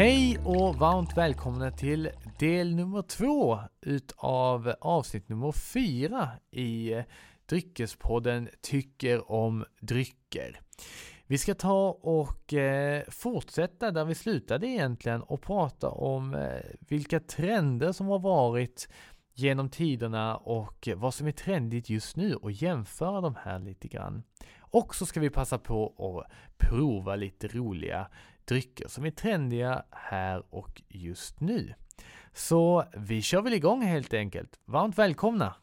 Hej och varmt välkomna till del nummer två utav avsnitt nummer fyra i eh, Dryckespodden Tycker om drycker. Vi ska ta och eh, fortsätta där vi slutade egentligen och prata om eh, vilka trender som har varit genom tiderna och vad som är trendigt just nu och jämföra de här lite grann. Och så ska vi passa på att prova lite roliga drycker som är trendiga här och just nu. Så vi kör väl igång helt enkelt. Varmt välkomna!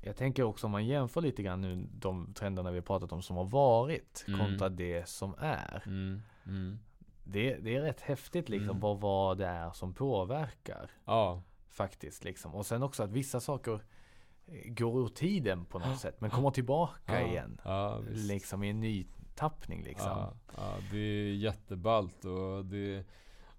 Jag tänker också om man jämför lite grann nu de trenderna vi pratat om som har varit Mm. kontra det som är. Mm, mm. Det, det är rätt häftigt liksom Mm. vad, vad det är som påverkar Ja, faktiskt liksom. Och sen också att vissa saker eh, går ur tiden på något sätt men kommer tillbaka igen. Liksom i en ny tappning liksom. Ja, ja, det är jätteballt och det,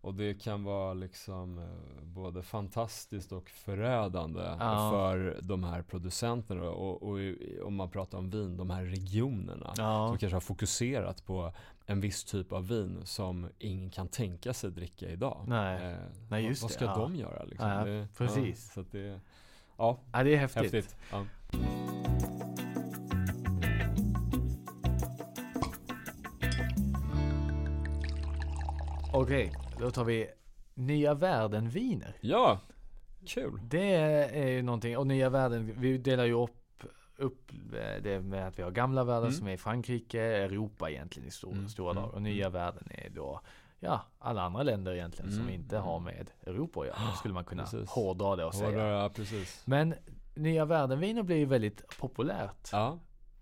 och det kan vara liksom eh, både fantastiskt och förödande Ja. för de här producenterna och, och om man pratar om vin, de här regionerna Ja, som kanske har fokuserat på en viss typ av vin som ingen kan tänka sig dricka idag. Nej. Eh, Nej, just vad, vad det, ska ja. de göra liksom? Ja, det, precis. Ja, så det, ja, ja det är häftigt. häftigt. Ja. Okej, då tar vi Nya Världen viner. ja, kul. Det är ju någonting, och Nya Världen, vi delar ju upp, upp eh, det med att vi har gamla världen Mm. som är i Frankrike, Europa egentligen i stor, Mm, stora mm, drag. Och nya världen är då, ja, alla andra länder egentligen som Mm, inte har mm. med Europa att göra. Skulle man kunna Precis. hårdra det och säga. Hårdare, ja, precis. Men Nya världen-viner blev ju väldigt populärt Ja,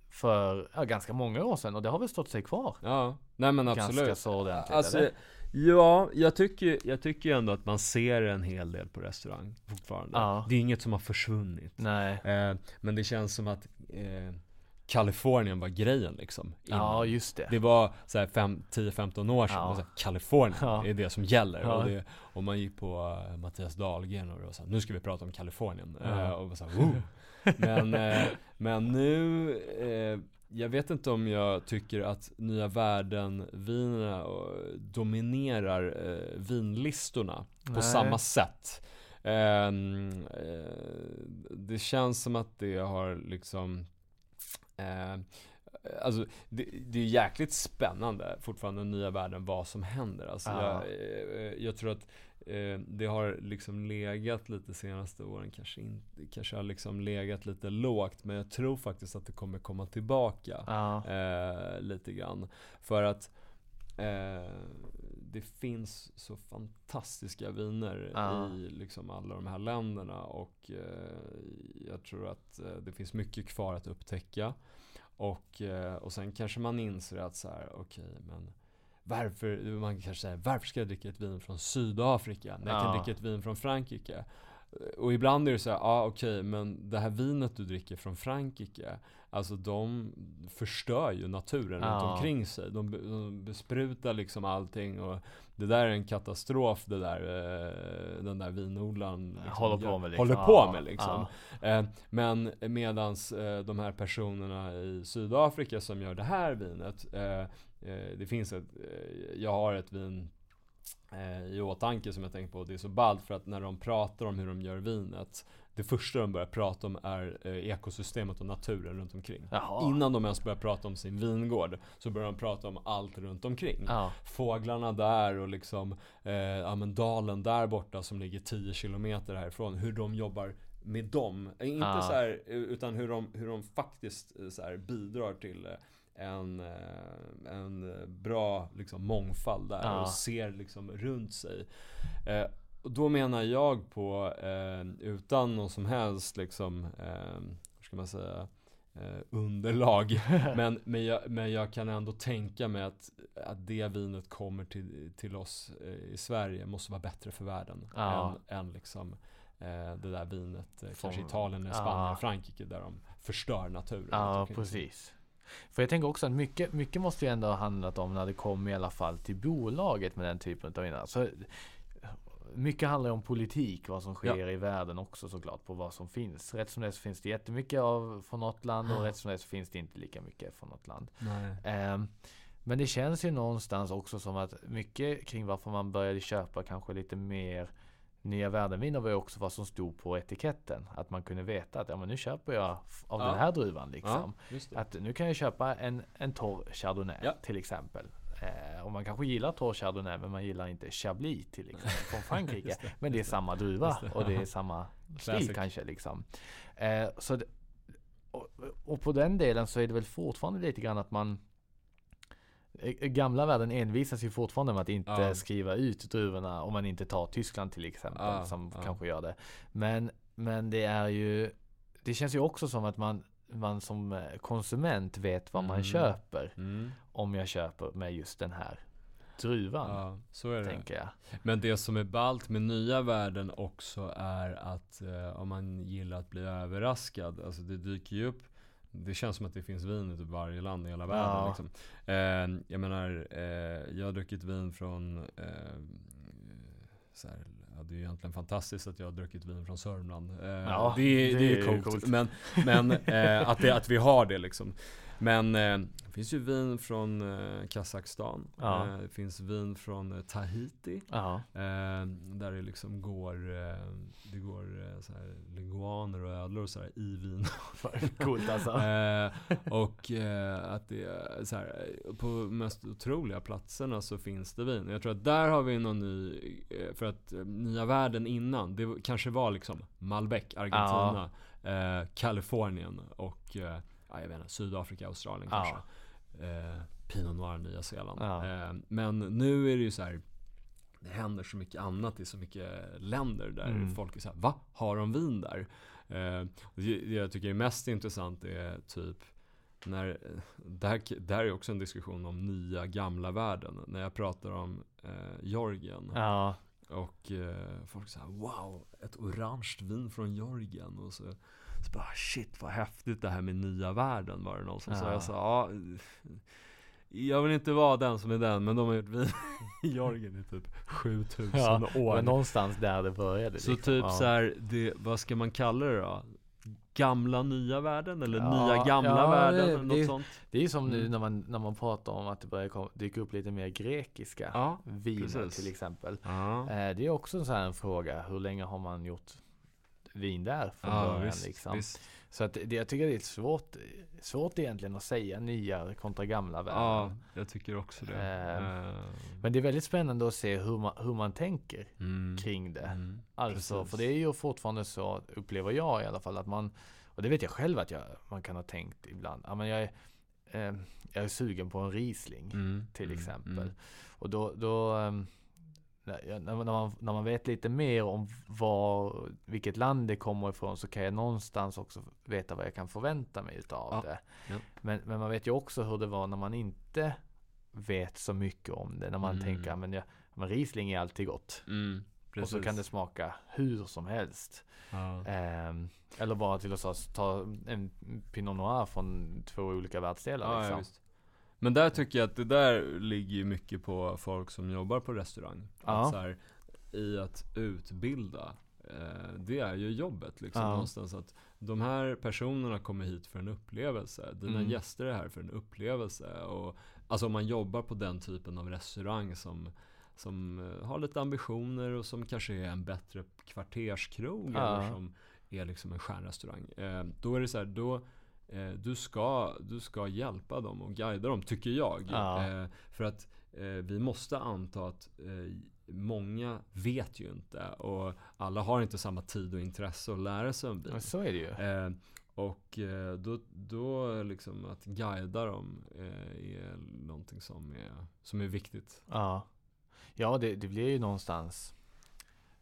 för ja, ganska många år sedan och det har väl stått sig kvar. ja. Nej men Ganska absolut. så ordentligt, Alltså, eller? Ja, jag tycker, jag tycker ju ändå att man ser en hel del på restaurang fortfarande. Ja. Det är inget som har försvunnit. Nej. Eh, men det känns som att eh, Kalifornien var grejen liksom. innan. Ja, just det. Det var så här fem- 10-15 år sedan, Ja. och så här, Kalifornien Ja. är det som gäller. Ja. Och, det, och man gick på uh, Mattias Dahlgren och det var så här, nu ska vi prata om Kalifornien. Ja. Eh, och var så här, "Woo." men, eh, men nu, eh, jag vet inte om jag tycker att Nya Världen-vinerna dominerar eh, vinlistorna på Nej. samma sätt. Ehm, eh, det känns som att det har liksom eh, Alltså det, det är jäkligt spännande fortfarande nya världen vad som händer. Alltså Ja. jag, eh, jag tror att eh, det har liksom legat lite senaste åren, kanske, inte, kanske har liksom legat lite lågt. Men jag tror faktiskt att det kommer komma tillbaka Ja. eh, lite grann. För att eh, det finns så fantastiska viner Ja. i liksom alla de här länderna och eh, jag tror att eh, det finns mycket kvar att upptäcka. Och, eh, och sen kanske man inser att så här, okej men varför, man kanske säger varför ska jag dricka ett vin från Sydafrika när jag kan dricka ett vin från Frankrike? Och ibland är det så här, ja ah, okej men det här vinet du dricker från Frankrike Alltså de förstör ju naturen Ja. runt omkring sig. De, de besprutar liksom allting och det där är en katastrof det där, eh, den där vinodlaren liksom Håller på med liksom. håller på med liksom. ja. Eh, men medans eh, de här personerna i Sydafrika som gör det här vinet eh, Det finns ett, eh, jag har ett vin eh, i åtanke som jag tänker på. Det är så ballt för att när de pratar om hur de gör vinet Det första de börjar prata om är eh, ekosystemet och naturen runt omkring. Jaha. Innan de ens börjar prata om sin vingård så börjar de prata om allt runt omkring. Ja. Fåglarna där och liksom eh, ja, men dalen där borta som ligger 10 kilometer härifrån. Hur de jobbar med dem. Eh, Inte Ja. så här, eh, utan hur de, hur de faktiskt eh, så här, bidrar till eh, en, eh, en eh, bra liksom, mångfald där Ja. och ser liksom runt sig. Eh, och då menar jag på, eh, utan någon som helst liksom, eh, hur ska man säga, eh, underlag. men, men, jag, men jag kan ändå tänka mig att, att det vinet kommer till, till oss i Sverige måste vara bättre för världen. Ja. Än, än liksom det där vinet, Från- kanske Italien, eller ja. Spanien, Frankrike där de förstör naturen. Ja, precis. För jag tänker också att mycket, mycket måste ju ändå ha handlat om när det kom i alla fall till bolaget med den typen av viner. Så mycket handlar ju om politik, vad som sker i världen också såklart, på vad som finns. Rätt som det är så finns det jättemycket av från något land och rätt som det är så finns det inte lika mycket från något land. Ehm, men det känns ju någonstans också som att mycket kring varför man började köpa kanske lite mer Nya världenviner var ju också vad som stod på etiketten. Att man kunde veta att ja, men nu köper jag av Ja. den här druvan liksom. Ja. Att nu kan jag köpa en, en torr chardonnay Ja. till exempel. Eh, och man kanske gillar torr chardonnay men man gillar inte chablis till exempel från Frankrike. Det, men det är samma druva det. och det är samma stil kanske liksom. Eh, så det, och, och på den delen så är det väl fortfarande lite grann att man Gamla världen envisas ju fortfarande med att inte Ja. skriva ut druvorna om man inte tar Tyskland till exempel Ja, som ja. kanske gör det. Men, men det är ju Det känns ju också som att man man som eh, konsument vet vad man Mm. köper Mm. om jag köper med just den här druvan. Ja, så är det. tänker jag. Men det som är ballt med nya världen också är att eh, om man gillar att bli överraskad, alltså det dyker ju upp det känns som att det finns vin i typ varje land i hela världen. Ja. Liksom. Eh, jag menar, eh, jag har druckit vin från eh, så här, ja, det är egentligen fantastiskt att jag har druckit vin från Sörmland. Eh, Ja, det, är- det det är coolt. coolt. Men, men eh, att, det, att vi har det liksom. Men eh, det finns ju vin från eh, Kazakstan. Ja. Eh, det finns vin från Tahiti. Ja. Där det liksom går, det går så här, leguaner och ödlor och så här i vin. Coolt alltså. och att det är så här, på mest otroliga platserna så finns det vin. Jag tror att där har vi någon ny, för att nya världen innan, det kanske var liksom Malbec, Argentina, eh, Kalifornien och ja, jag vet inte, Sydafrika, Australien kanske. Eh, Pinot Noir, Nya Zeeland. Eh, men nu är det ju så här. Det händer så mycket annat i så mycket länder där Mm. folk är såhär, va? Har de vin där? Eh, det jag tycker är mest intressant är typ när, där, där är också en diskussion om nya gamla världen. När jag pratar om eh, Georgien Ja. och eh, folk säger wow, ett orange vin från Georgien. Och så, så bara shit vad häftigt det här med nya världen var det någon som sa. Ja. Jag sa ja, jag vill inte vara den som är den men de har gjort vin i Georgien i typ 7000 Ja, år. Men någonstans där det började. så liksom. typ ja. så här, det, vad ska man kalla det då? Gamla nya världen eller Ja, nya gamla ja, världen? det- något det- sånt? Det är ju som nu Mm. när man, när man pratar om att det börjar kom, dyka upp lite mer grekiska Ja, viner precis. till exempel. ja. Eh, det är också en sån här en fråga. Hur länge har man gjort vin där från Ja, början? visst, liksom? visst. Så att det, jag tycker det är svårt, svårt egentligen att säga nya kontra gamla värden. Ja, jag tycker också det. Eh, Eh, Men det är väldigt spännande att se hur man, hur man tänker mm, kring det. mm, Alltså, precis. för det är ju fortfarande så, upplever jag i alla fall, att man, och det vet jag själv att jag, man kan ha tänkt ibland, ja men jag är, eh, jag är sugen på en Riesling Mm, till mm, exempel. mm. Och då, då ehm, när, man, när man vet lite mer om var, vilket land det kommer ifrån så kan jag någonstans också veta vad jag kan förvänta mig utav Ja, det. ja. Men, men man vet ju också hur det var när man inte vet så mycket om det. När man Mm. tänker, men, jag, men Riesling är alltid gott. Mm, Och så kan det smaka hur som helst. ja. Ehm, eller bara till att ta en Pinot Noir från två olika världsdelar. Ja, ja, liksom. Men där tycker jag att det där ligger ju mycket på folk som jobbar på restaurang. Ja. Att så här, I att utbilda. Eh, det är ju jobbet liksom Ja. någonstans. Att de här personerna kommer hit för en upplevelse. Dina Mm. gäster är här för en upplevelse. Och, alltså om man jobbar på den typen av restaurang som som eh, har lite ambitioner och som kanske är en bättre kvarterskrog Ja. eller som är liksom en stjärnrestaurang. Eh, då är det så här, då du, ska, du ska hjälpa dem och guida dem, tycker jag. Ja. Eh, för att eh, vi måste anta att eh, många vet ju inte och alla har inte samma tid och intresse att lära sig om vin. Men så är det ju. Eh, och eh, då, då liksom att guida dem eh, är någonting som är, som är viktigt. Ja, ja det, det blir ju någonstans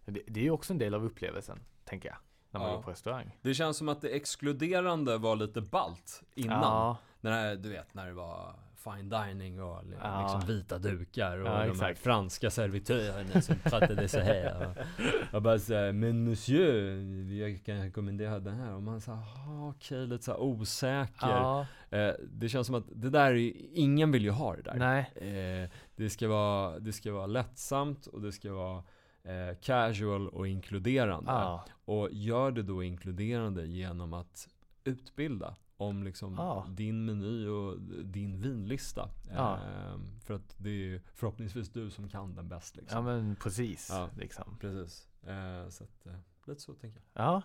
Det, det är ju också en del av upplevelsen, tänker jag. När man Ja. går på restaurang. Det känns som att det exkluderande var lite balt innan. Ja, När, du vet, när det var fine dining och li- Ja. liksom vita dukar och Ja, de här franska servitörerna som pratade så här. Och, och bara såhär, men monsieur, jag kan rekommendera den här. Och man sa, "Ah, okej, lite såhär osäker. ja, Eh, det känns som att det där, är, ingen vill ju ha det där. nej, Eh, det, ska vara, det ska vara lättsamt och det ska vara eh, casual och inkluderande. ja, Och gör det då inkluderande genom att utbilda om liksom Ja. din meny och din vinlista. Ja. Ehm, för att det är ju förhoppningsvis du som kan den bäst ja liksom. men precis. Ja. Liksom. Precis. Eh, så att, eh, lite så tänker jag. Ja.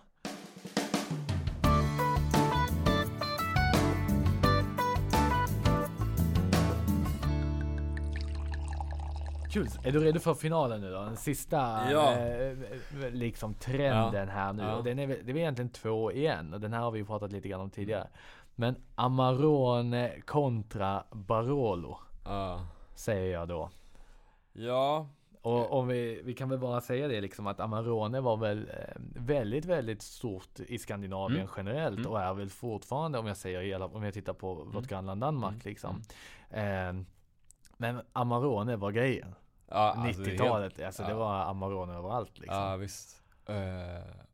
Kul. Är du redo för finalen nu då? Den sista Ja. eh, liksom trenden här nu. Ja. Och den är, det är egentligen två igen. Och den här har vi pratat lite grann om tidigare. Men Amarone kontra Barolo Ja. säger jag då. Ja. Och om vi, vi kan väl bara säga det liksom att Amarone var väl eh, väldigt, väldigt stort i Skandinavien Mm. generellt Mm. och är väl fortfarande om jag säger om jag tittar på vårt Mm. grannland Danmark Mm. liksom. Eh, men Amarone var grejen. Ja alltså, det är 90-talet, alltså det ja. var Amarone överallt liksom. Ja visst. Eh,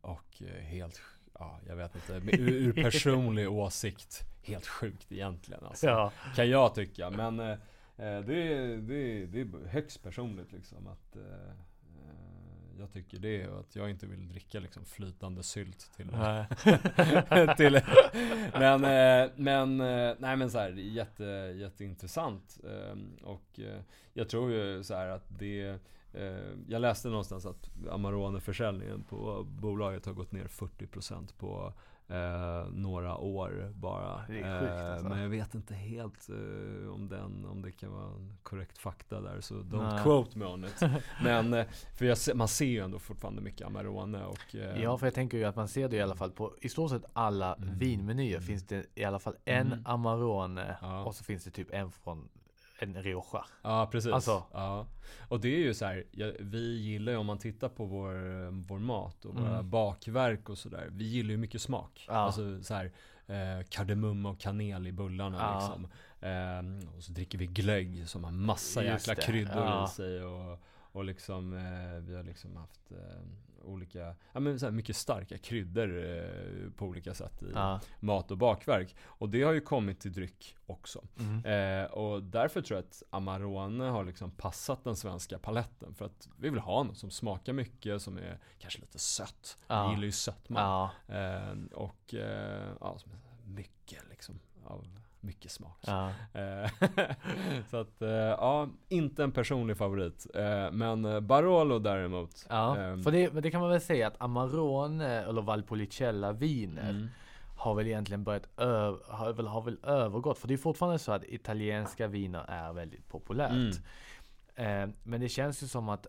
och eh, helt, ja jag vet inte, ur, ur personlig åsikt, helt sjukt egentligen alltså. Ja, Kan jag tycka, men eh, det, är, det, är, det är högst personligt liksom att eh, jag tycker det och att jag inte vill dricka liksom flytande sylt till till, men, eh, men, eh, nej men så här, det är jätte, jätteintressant. Eh, och eh, jag tror ju så här att det jag läste någonstans att Amarone-försäljningen på bolaget har gått ner 40% på eh, några år bara. Sjukt, Eh, alltså. Men jag vet inte helt eh, om, den, om det kan vara en korrekt fakta där. Så don't Nej. quote me on it. Men eh, för jag man ser ju ändå fortfarande mycket Amarone och ja, för jag tänker ju att man ser det i alla fall på i stort sett alla Mm. vinmenyer finns det i alla fall en Mm. Amarone Ja. och så finns det typ en från en Rioja. Ja precis. Alltså. Ja. Och det är ju så här, vi gillar ju om man tittar på vår, eh, vår mat och våra Mm. bakverk och sådär. Vi gillar ju mycket smak. Ja. Alltså så här, eh, kardemumma och kanel i bullarna Ja. liksom. Ehm, och så dricker vi glögg som har massa Just jäkla det. kryddor Ja. i sig. Och, och liksom, eh, vi har liksom haft eh, olika, ja men så här mycket starka kryddor eh, på olika sätt i Ja. mat och bakverk. Och det har ju kommit till dryck också. Mm. Eh, och därför tror jag att Amarone har liksom passat den svenska paletten. För att vi vill ha något som smakar mycket, som är kanske lite sött. Ja. Vi gillar ju sötma. Ja. Eh, och eh, ja, mycket liksom. Av mycket smak. Ja. Eh, så att, eh, ja, inte en personlig favorit. Eh, men Barolo däremot. Ja, ehm, för det, men det kan man väl säga att Amarone eller Valpolicella viner mm, har väl egentligen börjat ö- har väl, har väl övergått. För det är fortfarande så att italienska viner är väldigt populärt. Mm. Men det känns ju som att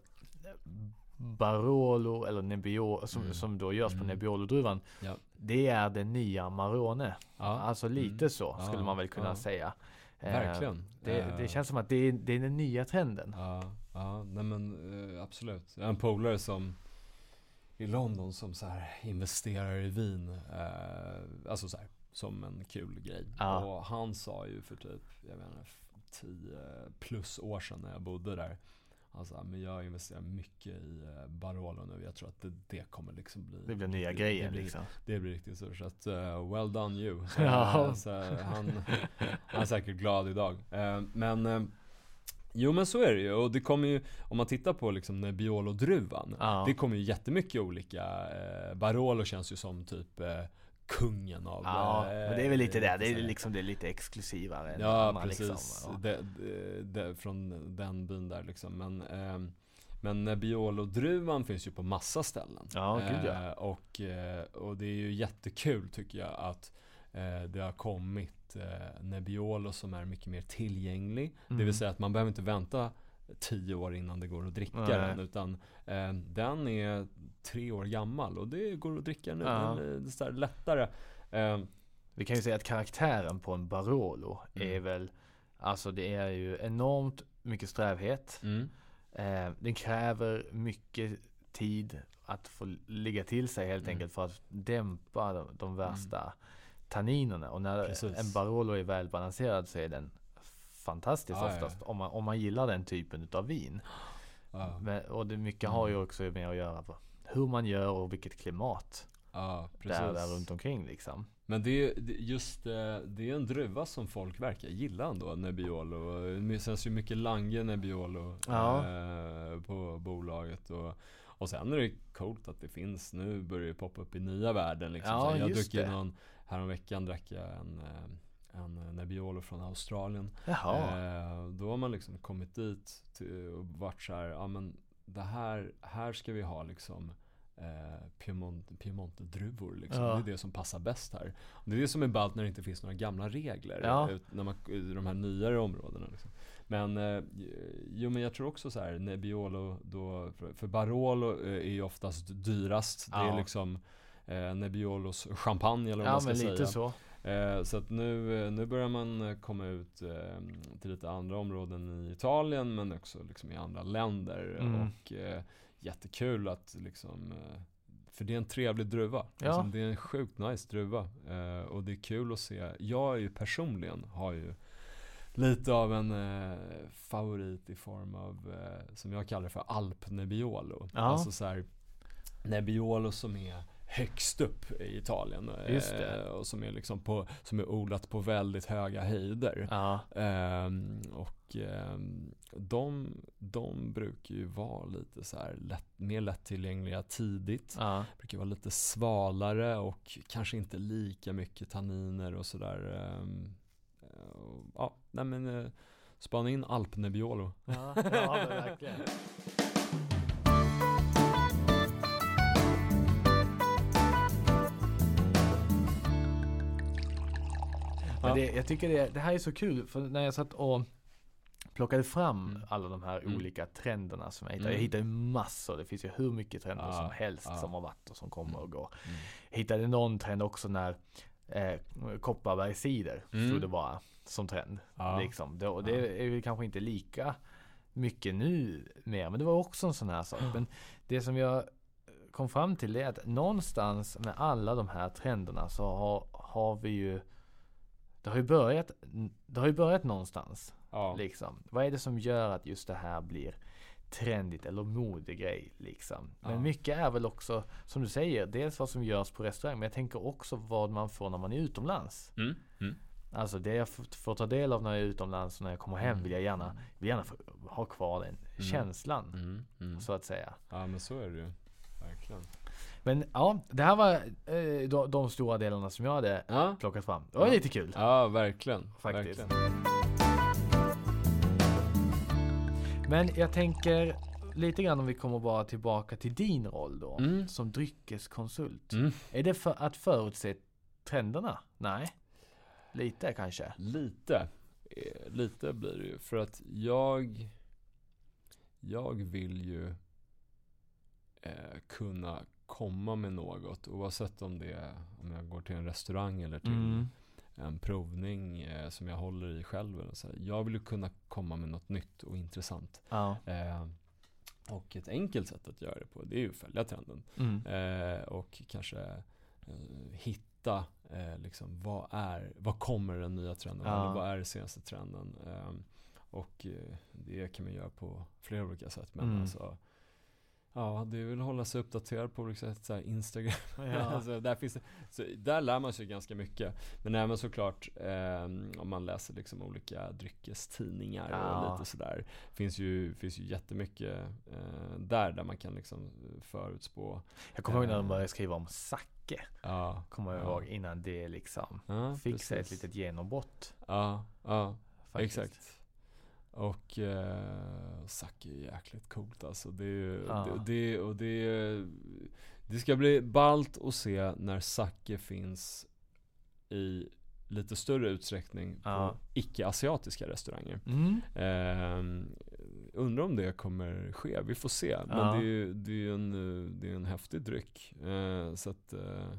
Barolo eller Nebbiolo som, Mm. som då görs på Mm. Nebbiolo-druvan. Ja. Det är den nya Amarone. Ja. Alltså lite Mm. så skulle Ja, man väl kunna säga. Eh, Verkligen. Det, Eh, det känns som att det är, det är den nya trenden. Ja, ja nej men eh, absolut. En polare som i London som så här investerar i vin. Alltså så här, som en kul grej. Ja. Och han sa ju för typ, jag inte, 10 plus år sedan när jag bodde där. Alltså, men jag investerar mycket i eh, Barolo nu. Jag tror att det, det kommer liksom bli Det blir nya det, grejer det blir, liksom. Det blir riktigt så. Så att, eh, well done you. Så, Ja. eh, så, han, han är säkert glad idag. Eh, men eh, Jo men så är det ju. Och det kommer ju, om man tittar på liksom Nebbiolo-druvan. Ja. Det kommer ju jättemycket olika. Eh, Barolo känns ju som typ eh, kungen av Ja, eh, men det är väl lite det. Det är liksom det lite exklusivare. Ja precis, Liksom. Ja. det, det, det, från den byn där liksom. Men, ehm, men Nebbiolo-druvan finns ju på massa ställen. Ja, gud ja. Eh, och, eh, och det är ju jättekul tycker jag att eh, det har kommit eh, Nebbiolo som är mycket mer tillgänglig. Det Mm. vill säga att man behöver inte vänta tio år innan det går att dricka Nej. den. Utan eh, den är tre år gammal och det går att dricka nu. Ja. Den är lättare. Eh, Vi kan ju säga att karaktären på en Barolo är Mm. väl Alltså det är ju enormt mycket strävhet. mm, Eh, den kräver mycket tid att få ligga till sig helt Mm. enkelt för att dämpa de, de värsta tanninerna. Och när Precis. en Barolo är välbalanserad så är den fantastisk Ja, ja. oftast. Om, man, om man gillar den typen utav vin. Ja, Men, och det mycket har ju Mm. också med att göra hur man gör och vilket klimat ja är där precis. runt omkring liksom. Men det är just eh, det är en druva som folk verkar gilla ändå, Nebbiolo. Det känns ju mycket Lange Nebbiolo Ja. eh, på bolaget. Och, och sen är det coolt att det finns, nu börjar det poppa upp i nya världen liksom. Ja, jag druckit det. någon, häromveckan drack jag en, eh, en Nebbiolo från Australien. Eh, då har man liksom kommit dit till, och varit så här, ja men det här, här ska vi ha liksom eh, Piemont, Piemonte-druvor liksom. Ja. Det är det som passar bäst här. Och det är det som är ballt när det inte finns några gamla regler Ja. ut, när man, i de här nyare områdena. Liksom. Men, eh, jo men jag tror också så här, Nebbiolo då, för, Barolo eh, är ju oftast dyrast. Det är Ja. liksom eh, Nebbiolos champagne eller vad Ja man ska men lite säga. så. Eh, så att nu, eh, nu börjar man eh, komma ut eh, till lite andra områden i Italien men också liksom i andra länder. Mm. Och eh, jättekul att liksom för det är en trevlig druva. Ja. Liksom, det är en sjukt nice druva. Och det är kul att se. Jag är ju personligen har ju lite av en eh, favorit i form av, eh, som jag kallar för Alp Nebbiolo. Ja. Alltså så här, Nebbiolo som är högst upp i Italien. eh. Och som är liksom på, som är odlat på väldigt höga höjder. Ja. Ehm, och ehm, de, de brukar ju vara lite så här lätt, mer lättillgängliga tidigt. Ja. Brukar vara lite svalare och kanske inte lika mycket tanniner och sådär. Um, ja, nej men uh, spana in Alp Nebbiolo. Ja, ja verkligen. Men det, jag tycker det, det här är så kul för när jag satt och plockade fram Mm. alla de här Mm. olika trenderna som jag hittade. Mm. Jag hittade massor. Det finns ju hur mycket trender Ja, som helst ja. som har varit och som kommer och går. Mm. Jag hittade någon trend också när eh, Kopparbergscider Mm. stod det bara som trend. Ja. Liksom. Det, och det är ju kanske inte lika mycket nu mer, men det var också en sån här sak. Men det som jag kom fram till är att någonstans med alla de här trenderna så har, har vi ju det har ju börjat, det har ju börjat någonstans. Ja. Liksom. Vad är det som gör att just det här blir trendigt eller modegrej liksom. Men Ja. mycket är väl också, som du säger, dels vad som görs på restaurang, men jag tänker också vad man får när man är utomlands. Mm. Mm. Alltså det jag får ta del av när jag är utomlands och när jag kommer hem vill jag gärna, vill gärna ha kvar den känslan. Mm. Mm. Så att säga. Ja men så är det ju. Verkligen. Men ja, det här var eh, de, de stora delarna som jag hade Ja, plockat fram. Det var Ja. lite kul. ja verkligen. Faktiskt. Verkligen. Men jag tänker lite grann om vi kommer bara tillbaka till din roll då. Mm. Som dryckeskonsult. Mm. Är det för att förutse trenderna? Nej. Lite kanske. Lite. Eh, Lite blir det ju. För att jag Jag vill ju eh, kunna komma med något oavsett om det är om jag går till en restaurang eller till Mm. en provning eh, som jag håller i själv. Eller så här. Jag vill kunna komma med något nytt och intressant. Ja. Eh, och ett enkelt sätt att göra det på det är ju att följa trenden. Mm. Eh, och kanske eh, hitta eh, liksom, vad, är, vad kommer den nya trenden? Ja. Eller vad är den senaste trenden? Eh, och det kan man göra på flera olika sätt. Men Mm. alltså Ja, det är väl att hålla sig uppdaterad på olika sätt. Så här Instagram. Ja. alltså, där, finns det, så där lär man sig ganska mycket. Men även såklart eh, om man läser liksom olika dryckestidningar Ja. och lite sådär. Finns ju, finns ju jättemycket eh, där, där man kan liksom förutspå. Jag kommer ihåg när de började skriva om sake. Ja, Kommer jag Ja. ihåg innan det liksom ja fick sig ett litet genombrott. Ja, ja Faktiskt. exakt. Och eh, sake är jäkligt coolt alltså. Det, är Ja. det, det, och det, det ska bli ballt att se när sake finns i lite större utsträckning på Ja. icke-asiatiska restauranger. Mm. Eh, undrar om det kommer ske, vi får se. Men det är det är en, det är en häftig dryck. Eh, så att, eh,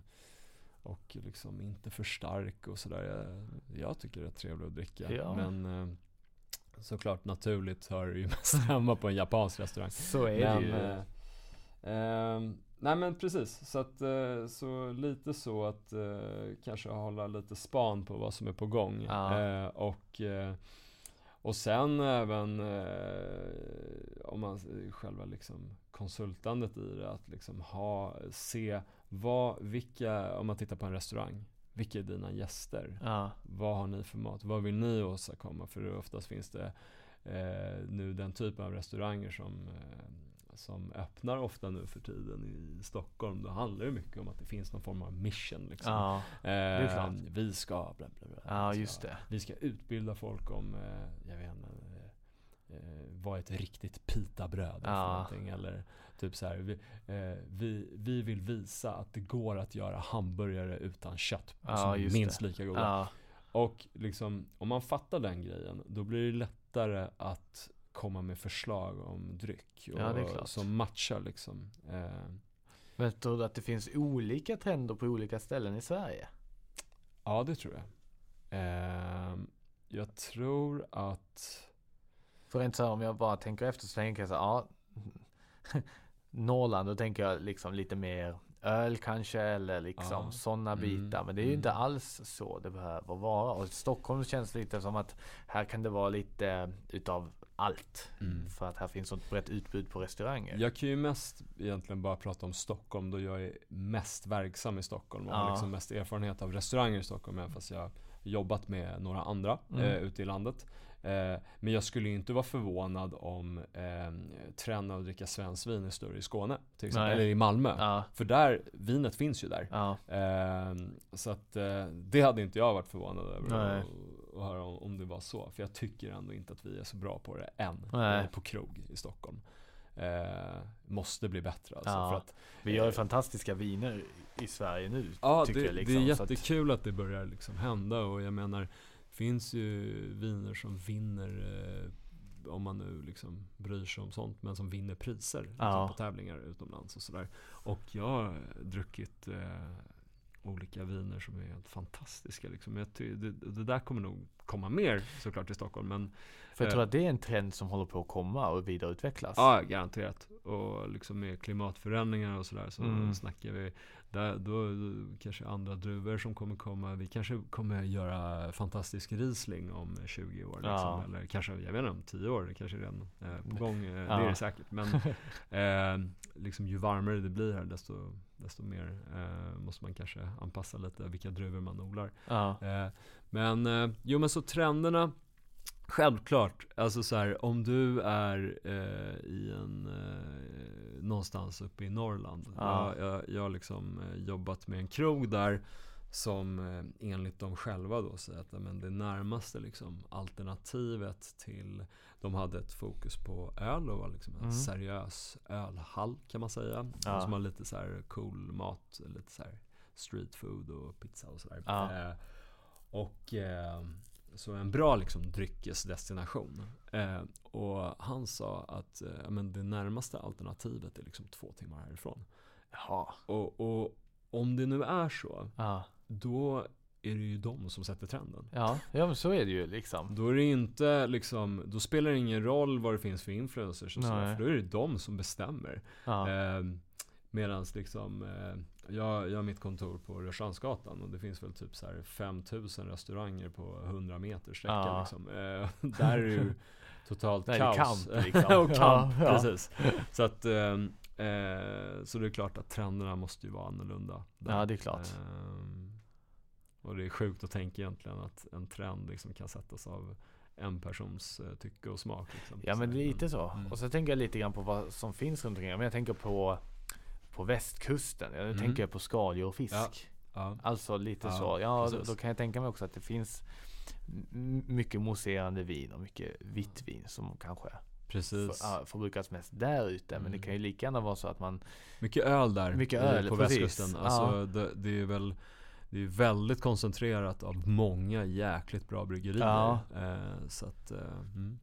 och liksom inte för stark och sådär. Jag, jag tycker det är trevligt att dricka. Ja. Men eh, såklart naturligt hör ju mest hemma på en japansk restaurang. Så är Men, det ju. eh, Ehm, nej men precis, så att eh, så lite så att eh, kanske hålla lite span på vad som är på gång. Ja. Eh, och, eh, och sen även eh, om man själva liksom konsultandet i det, att liksom ha, se vad, vilka, om man tittar på en restaurang, vilka är dina gäster? Ja. Vad har ni för mat? Vad vill ni åstadkomma? För oftast finns det eh, nu den typen av restauranger som, eh, som öppnar ofta nu för tiden i Stockholm. Då handlar det mycket om att det finns någon form av mission. Liksom. Ja. eh. Vi ska bla bla bla. Ja, just det. Vi ska utbilda folk om, eh, jag vet inte, eh, eh, vad ett riktigt pitabröd är för Ja. någonting. Eller typ så här, vi, eh, vi, vi vill visa att det går att göra hamburgare utan kött. Ja, som är minst det. lika goda. Ja. Och liksom, om man fattar den grejen, då blir det lättare att komma med förslag om dryck. Och, Ja. Som matchar liksom. Eh, Men tror du att det finns olika trender på olika ställen i Sverige? ja, det tror jag. Eh, jag tror att För rent så här, om jag bara tänker efter så tänker jag så här, ja. Norrland, då tänker jag liksom lite mer öl kanske eller liksom Ja. sådana Mm, bitar. Men det är ju mm. inte alls så det behöver vara. Och Stockholm känns lite som att här kan det vara lite utav allt. Mm. För att här finns sånt brett utbud på restauranger. Jag kan ju mest egentligen bara prata om Stockholm då jag är mest verksam i Stockholm och har Ja. liksom mest erfarenhet av restauranger i Stockholm även fast jag har jobbat med några andra Mm. eh, ute i landet. Eh, men jag skulle inte vara förvånad om eh, trenden att dricka svenskt vin är större i Skåne till exempel, eller i Malmö. Ja, För där, vinet finns ju där. ja, Eh, så att eh, det hade inte jag varit förvånad över att, höra om, det var så. För jag tycker ändå inte att vi är så bra på det än. Nej. eh, På krog i Stockholm. Eh, måste bli bättre alltså. Ja. För att, vi gör ju fantastiska viner i Sverige nu. ja, tycker det, jag liksom, det är så att- jättekul att, det börjar liksom hända och jag menar finns ju viner som vinner eh, om man nu liksom bryr sig om sånt men som vinner priser liksom, Ja. på tävlingar utomlands och sådär. Och jag har druckit eh, olika viner som är helt fantastiska liksom. Jag ty- det, det där kommer nog komma mer såklart till Stockholm men För jag Eh. tror att det är en trend som håller på att komma och vidareutvecklas. Ja, garanterat. Och liksom med klimatförändringar och sådär så Mm. snackar vi där, då, då kanske andra druvor som kommer komma. Vi kanske kommer göra fantastisk Riesling om 20 år. Liksom. Ja. Eller kanske, jag vet inte, om 10 år. Det kanske är redan eh, på gång. Eh, Ja. Det är det säkert. Men eh, liksom ju varmare det blir här desto, desto mer eh, måste man kanske anpassa lite vilka druvor man odlar. Ja. Eh, men, eh, jo men så trenderna Självklart, alltså så här, om du är eh, i en, eh, någonstans uppe i Norrland. Ja. Jag, jag, jag har liksom eh, jobbat med en krog där som eh, enligt dem själva då säger att men det närmaste liksom, alternativet till, de hade ett fokus på öl och var liksom en Mm. seriös ölhall kan man säga. Ja. Som har lite så här cool mat, lite så här street food och pizza och sådär. Ja. Eh, och eh, så en bra liksom dryckesdestination. Eh, och han sa att eh, men det närmaste alternativet är liksom två timmar härifrån. Jaha. Och, och om det nu är så, Ja. då är det ju de som sätter trenden. Ja. ja, men så är det ju liksom. Då är det inte liksom, då spelar det ingen roll vad det finns för influencers och sådär, för då är det de som bestämmer. Ja. Eh, Medan liksom, eh, jag, jag har mitt kontor på Rörstrandsgatan och det finns väl typ så här 5000 restauranger på 100 meter sträcka Ja. liksom. eh, Där är ju totalt kaos. kamp, liksom. och kamp, Ja, ja. precis. Så att, eh, eh, så det är klart att trenderna måste ju vara annorlunda. där. Ja, det är klart. Eh, och det är sjukt att tänka egentligen att en trend liksom kan sättas av en persons eh, tycke och smak. Liksom. Ja men lite så. Mm. Och så tänker jag lite grann på vad som finns runt omkring. Men jag tänker på på västkusten. Jag Mm. tänker på skaldjur och fisk. Ja. Ja. Alltså lite Ja, så. Ja, då, då kan jag tänka mig också att det finns mycket mousserande vin och mycket vitt vin som kanske Precis. för, förbrukas mest där ute. Men det Mm. kan ju lika gärna vara så att man Mycket öl där Mycket öl, på precis. västkusten. Alltså, det, det är väl det är väldigt koncentrerat av många jäkligt bra bryggerier. Ja. Eh, så att, eh, mm.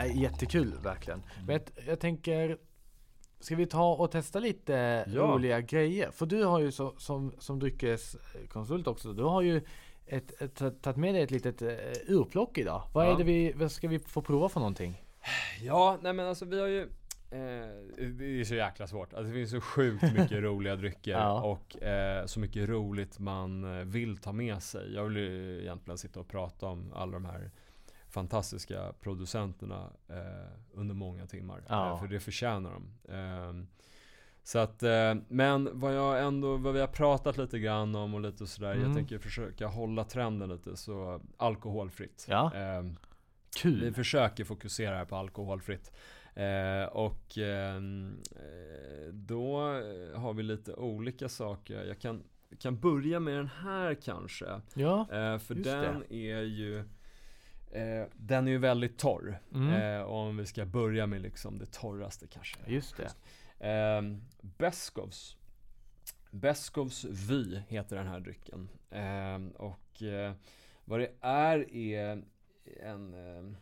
Nej, jättekul verkligen. Men jag, jag tänker Ska vi ta och testa lite Ja. roliga grejer? För du har ju så, som, som dryckeskonsult också, du har ju tagit med dig ett litet uh, urplock idag. Vad Ja. är det vi, vad ska vi få prova för någonting? Ja, nej men alltså vi har ju eh, Det är så jäkla svårt. Alltså, det finns så sjukt mycket roliga drycker Ja. och eh, så mycket roligt man eh, vill ta med sig. Jag vill ju egentligen sitta och prata om alla de här fantastiska producenterna eh, under många timmar. Ja. Eh, för det förtjänar de. Eh, så att, eh, men vad jag ändå, vad vi har pratat lite grann om och lite sådär. Mm. Jag tänker försöka hålla trenden lite så alkoholfritt. Ja. Eh, vi Kul! försöker fokusera här på alkoholfritt. Eh, och ehm, eh, då har vi lite olika saker. Jag kan, kan börja med den här kanske. Ja, Eh, för den är ju eh, Den är ju väldigt torr. Mm. Eh, om vi ska börja med liksom det torraste kanske. just det. Eh, Beskovs Beskovs Vy heter den här drycken. Eh, och eh, vad det är är en, eh,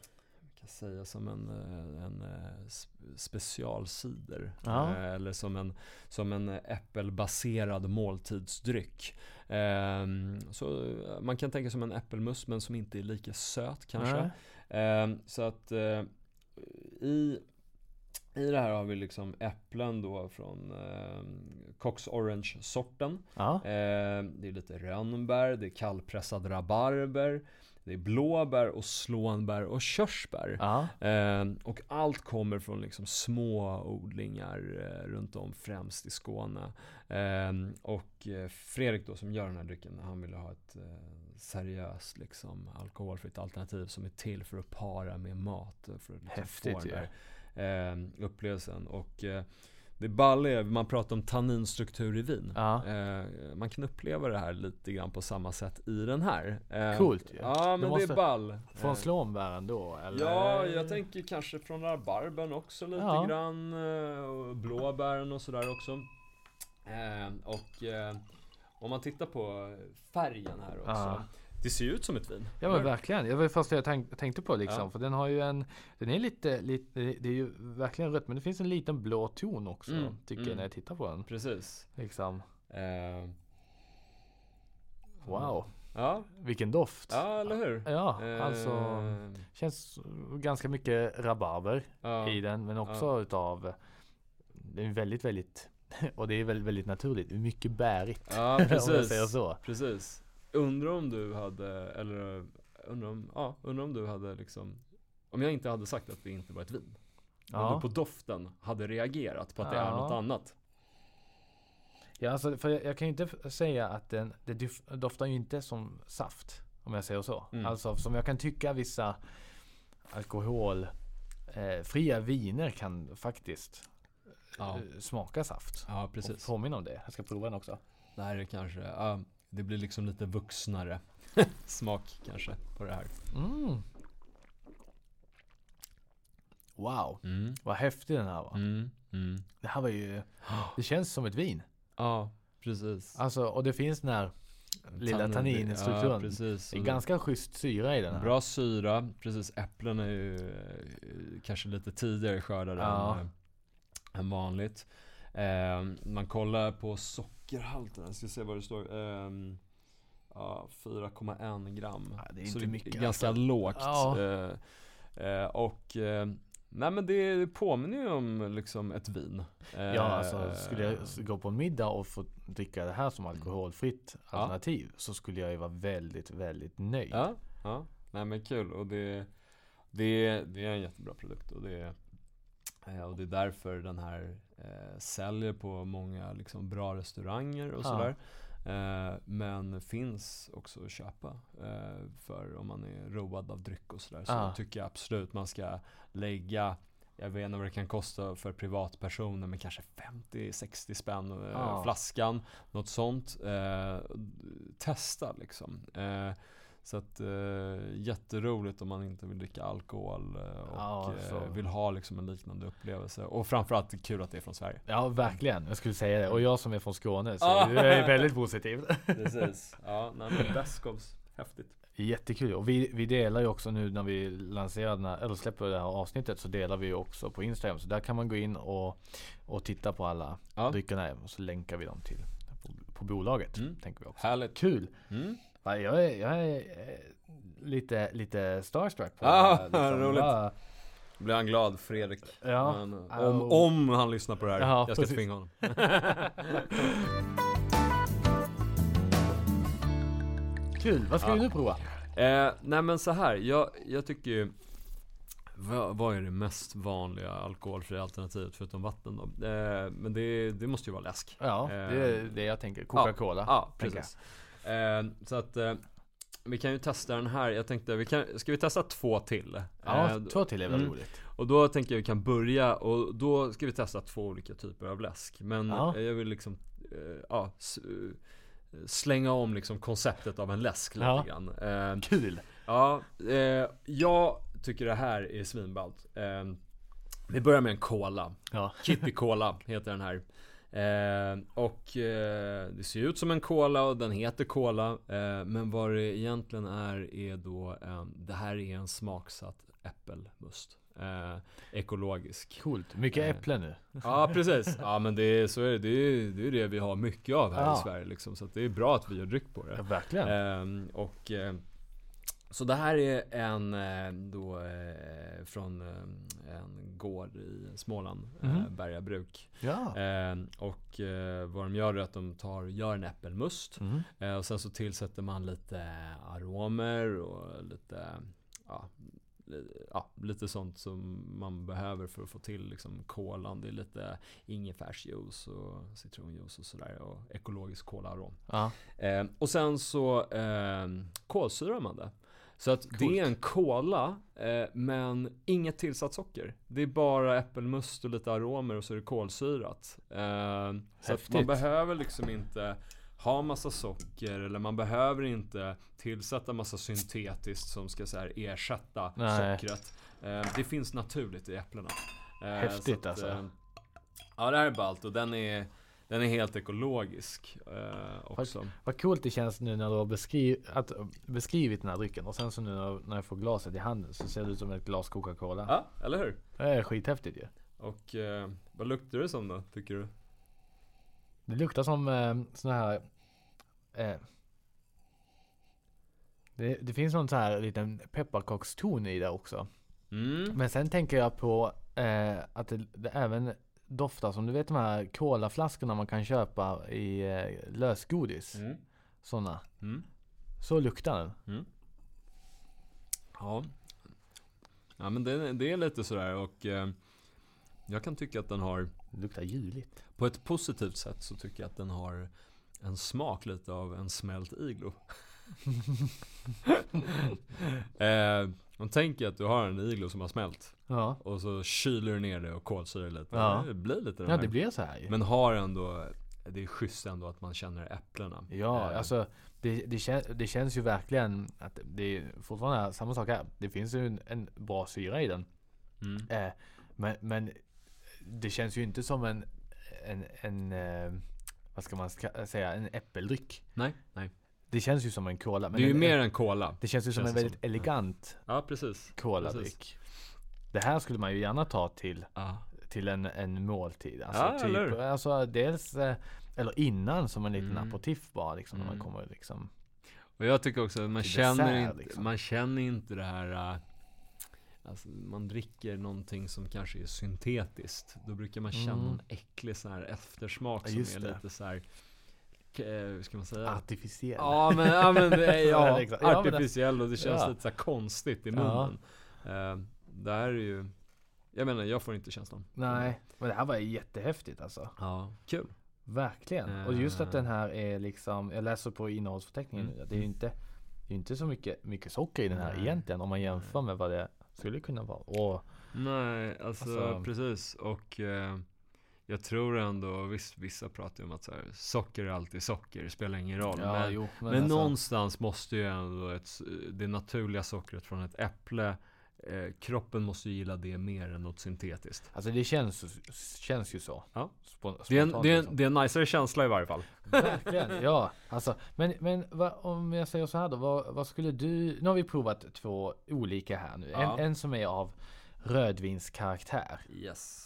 jag kan säga som en, eh, en sp- specialcider. Ja. Eh, eller som en, som en äppelbaserad måltidsdryck. Eh, så eh, man kan tänka som en äppelmust men som inte är lika söt kanske. Eh, så att eh, i, i det här har vi liksom äpplen då från eh, Cox Orange-sorten. Ja, Eh, det är lite rönnbär, det är kallpressad rabarber, det är blåbär och slånbär och körsbär. Eh, och allt kommer från liksom små odlingar eh, runt om, främst i Skåne. Eh, och eh, Fredrik då som gör den här drycken, han ville ha ett eh, seriöst liksom, alkoholfritt alternativ som är till för att para med mat. För att liksom Häftigt få den där eh, upplevelsen. Och det balla är, man pratar om tanninstruktur i vin. ja. Eh, man kan uppleva det här lite grann på samma sätt i den här. Eh, Coolt ju. Ja men det är ball. Från Eh, slånbären då eller? Ja, jag tänker kanske från rabarbern också lite Ja. grann. Och blåbären och sådär också. Eh, och om man tittar på färgen här också. Ja. Det ser ju ut som ett vin. Ja men verkligen, det var det första jag tänk, tänkte på liksom. Ja. För den har ju en, den är lite, lite, det är ju verkligen rött men det finns en liten blå ton också. Mm, Tycker mm. jag när jag tittar på den. Precis. Liksom, Eh, wow, Ja, vilken doft. ja eller hur? Ja, alltså Eh, känns ganska mycket rabarber ja, i den men också utav Det är väldigt väldigt och det är väldigt, väldigt naturligt, mycket bärigt ja, om jag precis. säger så. Precis. Undrar om du hade, eller undrar om, ja, undrar om du hade liksom Om jag inte hade sagt att det inte var ett vin Om Ja. du på doften hade reagerat på att det är något annat Ja, alltså, för jag, jag kan ju inte säga att den, det doftar ju inte som saft. Om jag säger så. Mm. Alltså som jag kan tycka vissa alkohol eh, viner kan faktiskt Ja. eh, smaka saft. Ja Och precis påminna om det. Jag ska prova den också. Det här är kanske, ja, det blir liksom lite vuxnare smak kanske på det här Mm. Wow, mm. vad häftig den här var. Mm. Mm. Det här var ju, det känns som ett vin. Ja, precis Alltså, och det finns den här lilla Tannin- tanninstrukturen. Ja, precis det är ganska schysst syra i den här. Bra syra, precis äpplen är ju eh, kanske lite tidigare skördade Ja. än, eh, än vanligt Man kollar på sockerhalten, jag ska se vad det står ehm, ja, 4,1 gram Ja, det är Så inte mycket, Ganska alltså. lågt Ja. eh, eh, Och eh, Nej men det påminner ju om liksom ett vin Ja, Eh, alltså skulle jag gå på en middag och få dricka det här som alkoholfritt Ja. alternativ så skulle jag ju vara väldigt, väldigt nöjd. Ja, ja. Nej men kul och det, det, det är en jättebra produkt och det, och det är därför den här eh, säljer på många liksom, bra restauranger och sådär. Eh, men finns också att köpa eh, för om man är road av dryck och sådär. Så Ja. tycker jag absolut man ska lägga jag vet inte vad det kan kosta för privatpersoner men kanske 50-60 spänn eh, flaskan. Något sånt. Eh, testa liksom. Så att eh, jätteroligt om man inte vill dricka alkohol eh, och Ja, eh, vill ha liksom en liknande upplevelse. Och framförallt det kul att det är från Sverige. Ja, verkligen. Jag skulle säga det. Och jag som är från Skåne så Ah. jag är väldigt positiv. Precis. Ja, nej men Beskovs, häftigt. Jättekul. Och vi, vi delar ju också nu när vi lanserar den här, eller släpper det här avsnittet så delar vi ju också på Instagram. Så där kan man gå in och, och titta på alla Ja. dryckerna och så länkar vi dem till på, på bolaget. Mm. Tänker vi också. Härligt. Kul! Mm. Ja, Jag är, jag är eh, lite, lite starstruck på Ah, det här, roligt. Bara- Blir han glad, Fredrik? Ja. Men, om, Ja. om han lyssnar på det här. Ja, jag ska precis. tvinga honom. Kul, vad ska Ja. vi nu prova? Eh, nej men så här, jag, jag tycker ju vad, vad är det mest vanliga alkoholfria alternativet förutom vatten då? Eh, men det, det måste ju vara läsk. Ja, det är Eh, det jag tänker. Coca-Cola. Ja, tänker precis. Eh, så att eh, vi kan ju testa den här. Jag tänkte, vi kan, ska vi testa två till? Ja, Eh, två till är väl mm. roligt. Och då tänker jag vi kan börja och då ska vi testa två olika typer av läsk. Men Ja. eh, jag vill liksom, eh, ja, slänga om liksom konceptet av en läsk lite Ja. grann. Eh, Kul! Ja, jag tycker det här är svinballt. Vi börjar med en cola. Ja. Kitty Cola heter den här. Eh, och eh, det ser ut som en cola och den heter cola. Eh, men vad det egentligen är är då, eh, det här är en smaksatt äppelmust. Eh, ekologisk. Coolt. Mycket Eh. äpplen nu. Ja precis, ja men det är, så är det, det är det, är det vi har mycket av här Ja. i Sverige liksom. Så det är bra att vi gör dryck på det. Ja, verkligen. Ehm, och eh, så det här är en eh, då eh, från eh, en gård i Småland, Mhm. Berga bruk. Ja. Och vad de gör är att de tar, gör en äppelmust. Mm. Och sen så tillsätter man lite aromer och lite, ja, ja, lite sånt som man behöver för att få till liksom kolan. Det är lite ingefärsjuice och citronjuice och sådär och ekologisk kolarom. Ja. Eh, och sen så eh, kolsyrar man det. Så att det är en cola, eh, men inget tillsatt socker. Det är bara äppelmust och lite aromer och så är det kolsyrat. Eh, så att man behöver liksom inte ha massa socker eller man behöver inte tillsätta massa syntetiskt som ska så här ersätta Nej. sockret. Eh, det finns naturligt i äpplena. Eh, Häftigt så alltså. eh, Ja det här är ballt och den är den är helt ekologisk eh, också. Vad coolt det känns nu när du har beskriv, att, beskrivit den här drycken och sen så nu när, när jag får glaset i handen så ser det ut som ett glas Coca-Cola. Ja, eller hur? Det är skithäftigt ju. Och eh, vad luktar det som då, tycker du? Det luktar som eh, sån här eh, det, det finns någon sån här liten pepparkakston i det också. Mm. Men sen tänker jag på eh, att det, det även doftar som du vet de här colaflaskorna man kan köpa i eh, lösgodis. Mm. Sådana. Mm. Så luktar den. Mm. Ja. Ja men det, det är lite sådär och eh, jag kan tycka att den har Det luktar juligt. På ett positivt sätt så tycker jag att den har en smak lite av en smält iglo. eh, man tänker att du har en iglo som har smält Ja. och så kyler du ner det och kolsyrar lite. Ja. Det blir lite den Ja här. det blir så här ju. Men har ändå, det är schysst ändå att man känner äpplena. Ja, Eh, alltså det, det, kän, det känns ju verkligen att det är fortfarande samma sak här. Det finns ju en, en bra syra i den. Mm. Eh, men, men det känns ju inte som en, en, en eh, vad ska man ska, säga, en äppeldryck. Nej, nej. Det känns ju som en cola. Men det är ju en, mer än cola. det känns ju som känns en väldigt som. elegant Ja, precis. coladryck. Det här skulle man ju gärna ta till, Ja. till en, en måltid. Alltså, eller typ, hur? alltså dels, eh, eller innan som en liten Mm. aperitif bara liksom. När man Mm. kommer liksom. Och jag tycker också att man känner, dessert, inte, liksom. man känner inte det här äh, Alltså man dricker någonting som kanske är syntetiskt Då brukar man känna Mm. en äcklig sån här eftersmak Ja, som är det. lite så här. Eh, ska man säga? Artificiell. Ja men, ja, men är, ja, Ja. Ja, det- artificiell och det känns Ja. lite så konstigt i Ja. munnen uh, Det här är ju Jag menar, jag får inte känslan Nej, men det här var jättehäftigt alltså. Ja, kul Verkligen. Och just att Eh. den här är liksom, jag läser på innehållsförteckningen Mm. nu. Det är ju inte, det är inte så mycket, mycket socker i den här Nej. egentligen. Om man jämför med vad det skulle kunna vara. Och Nej, alltså, Alltså- precis. Och eh, jag tror ändå, visst vissa pratar ju om att så här, socker är alltid socker, det spelar ingen roll. ja, men jo. men alltså, någonstans måste ju ändå ett, det naturliga sockret från ett äpple, eh, kroppen måste ju gilla det mer än något syntetiskt. Alltså det känns, känns ju så. Ja. Spon- Det är, en, spontant det, är liksom. en, det är en niceare känsla i varje fall. Verkligen, ja. Alltså, men men vad, om jag säger så här då. Vad, vad skulle du, nu har vi provat två olika här nu. Ja. En, en som är av rödvinskaraktär. Yes.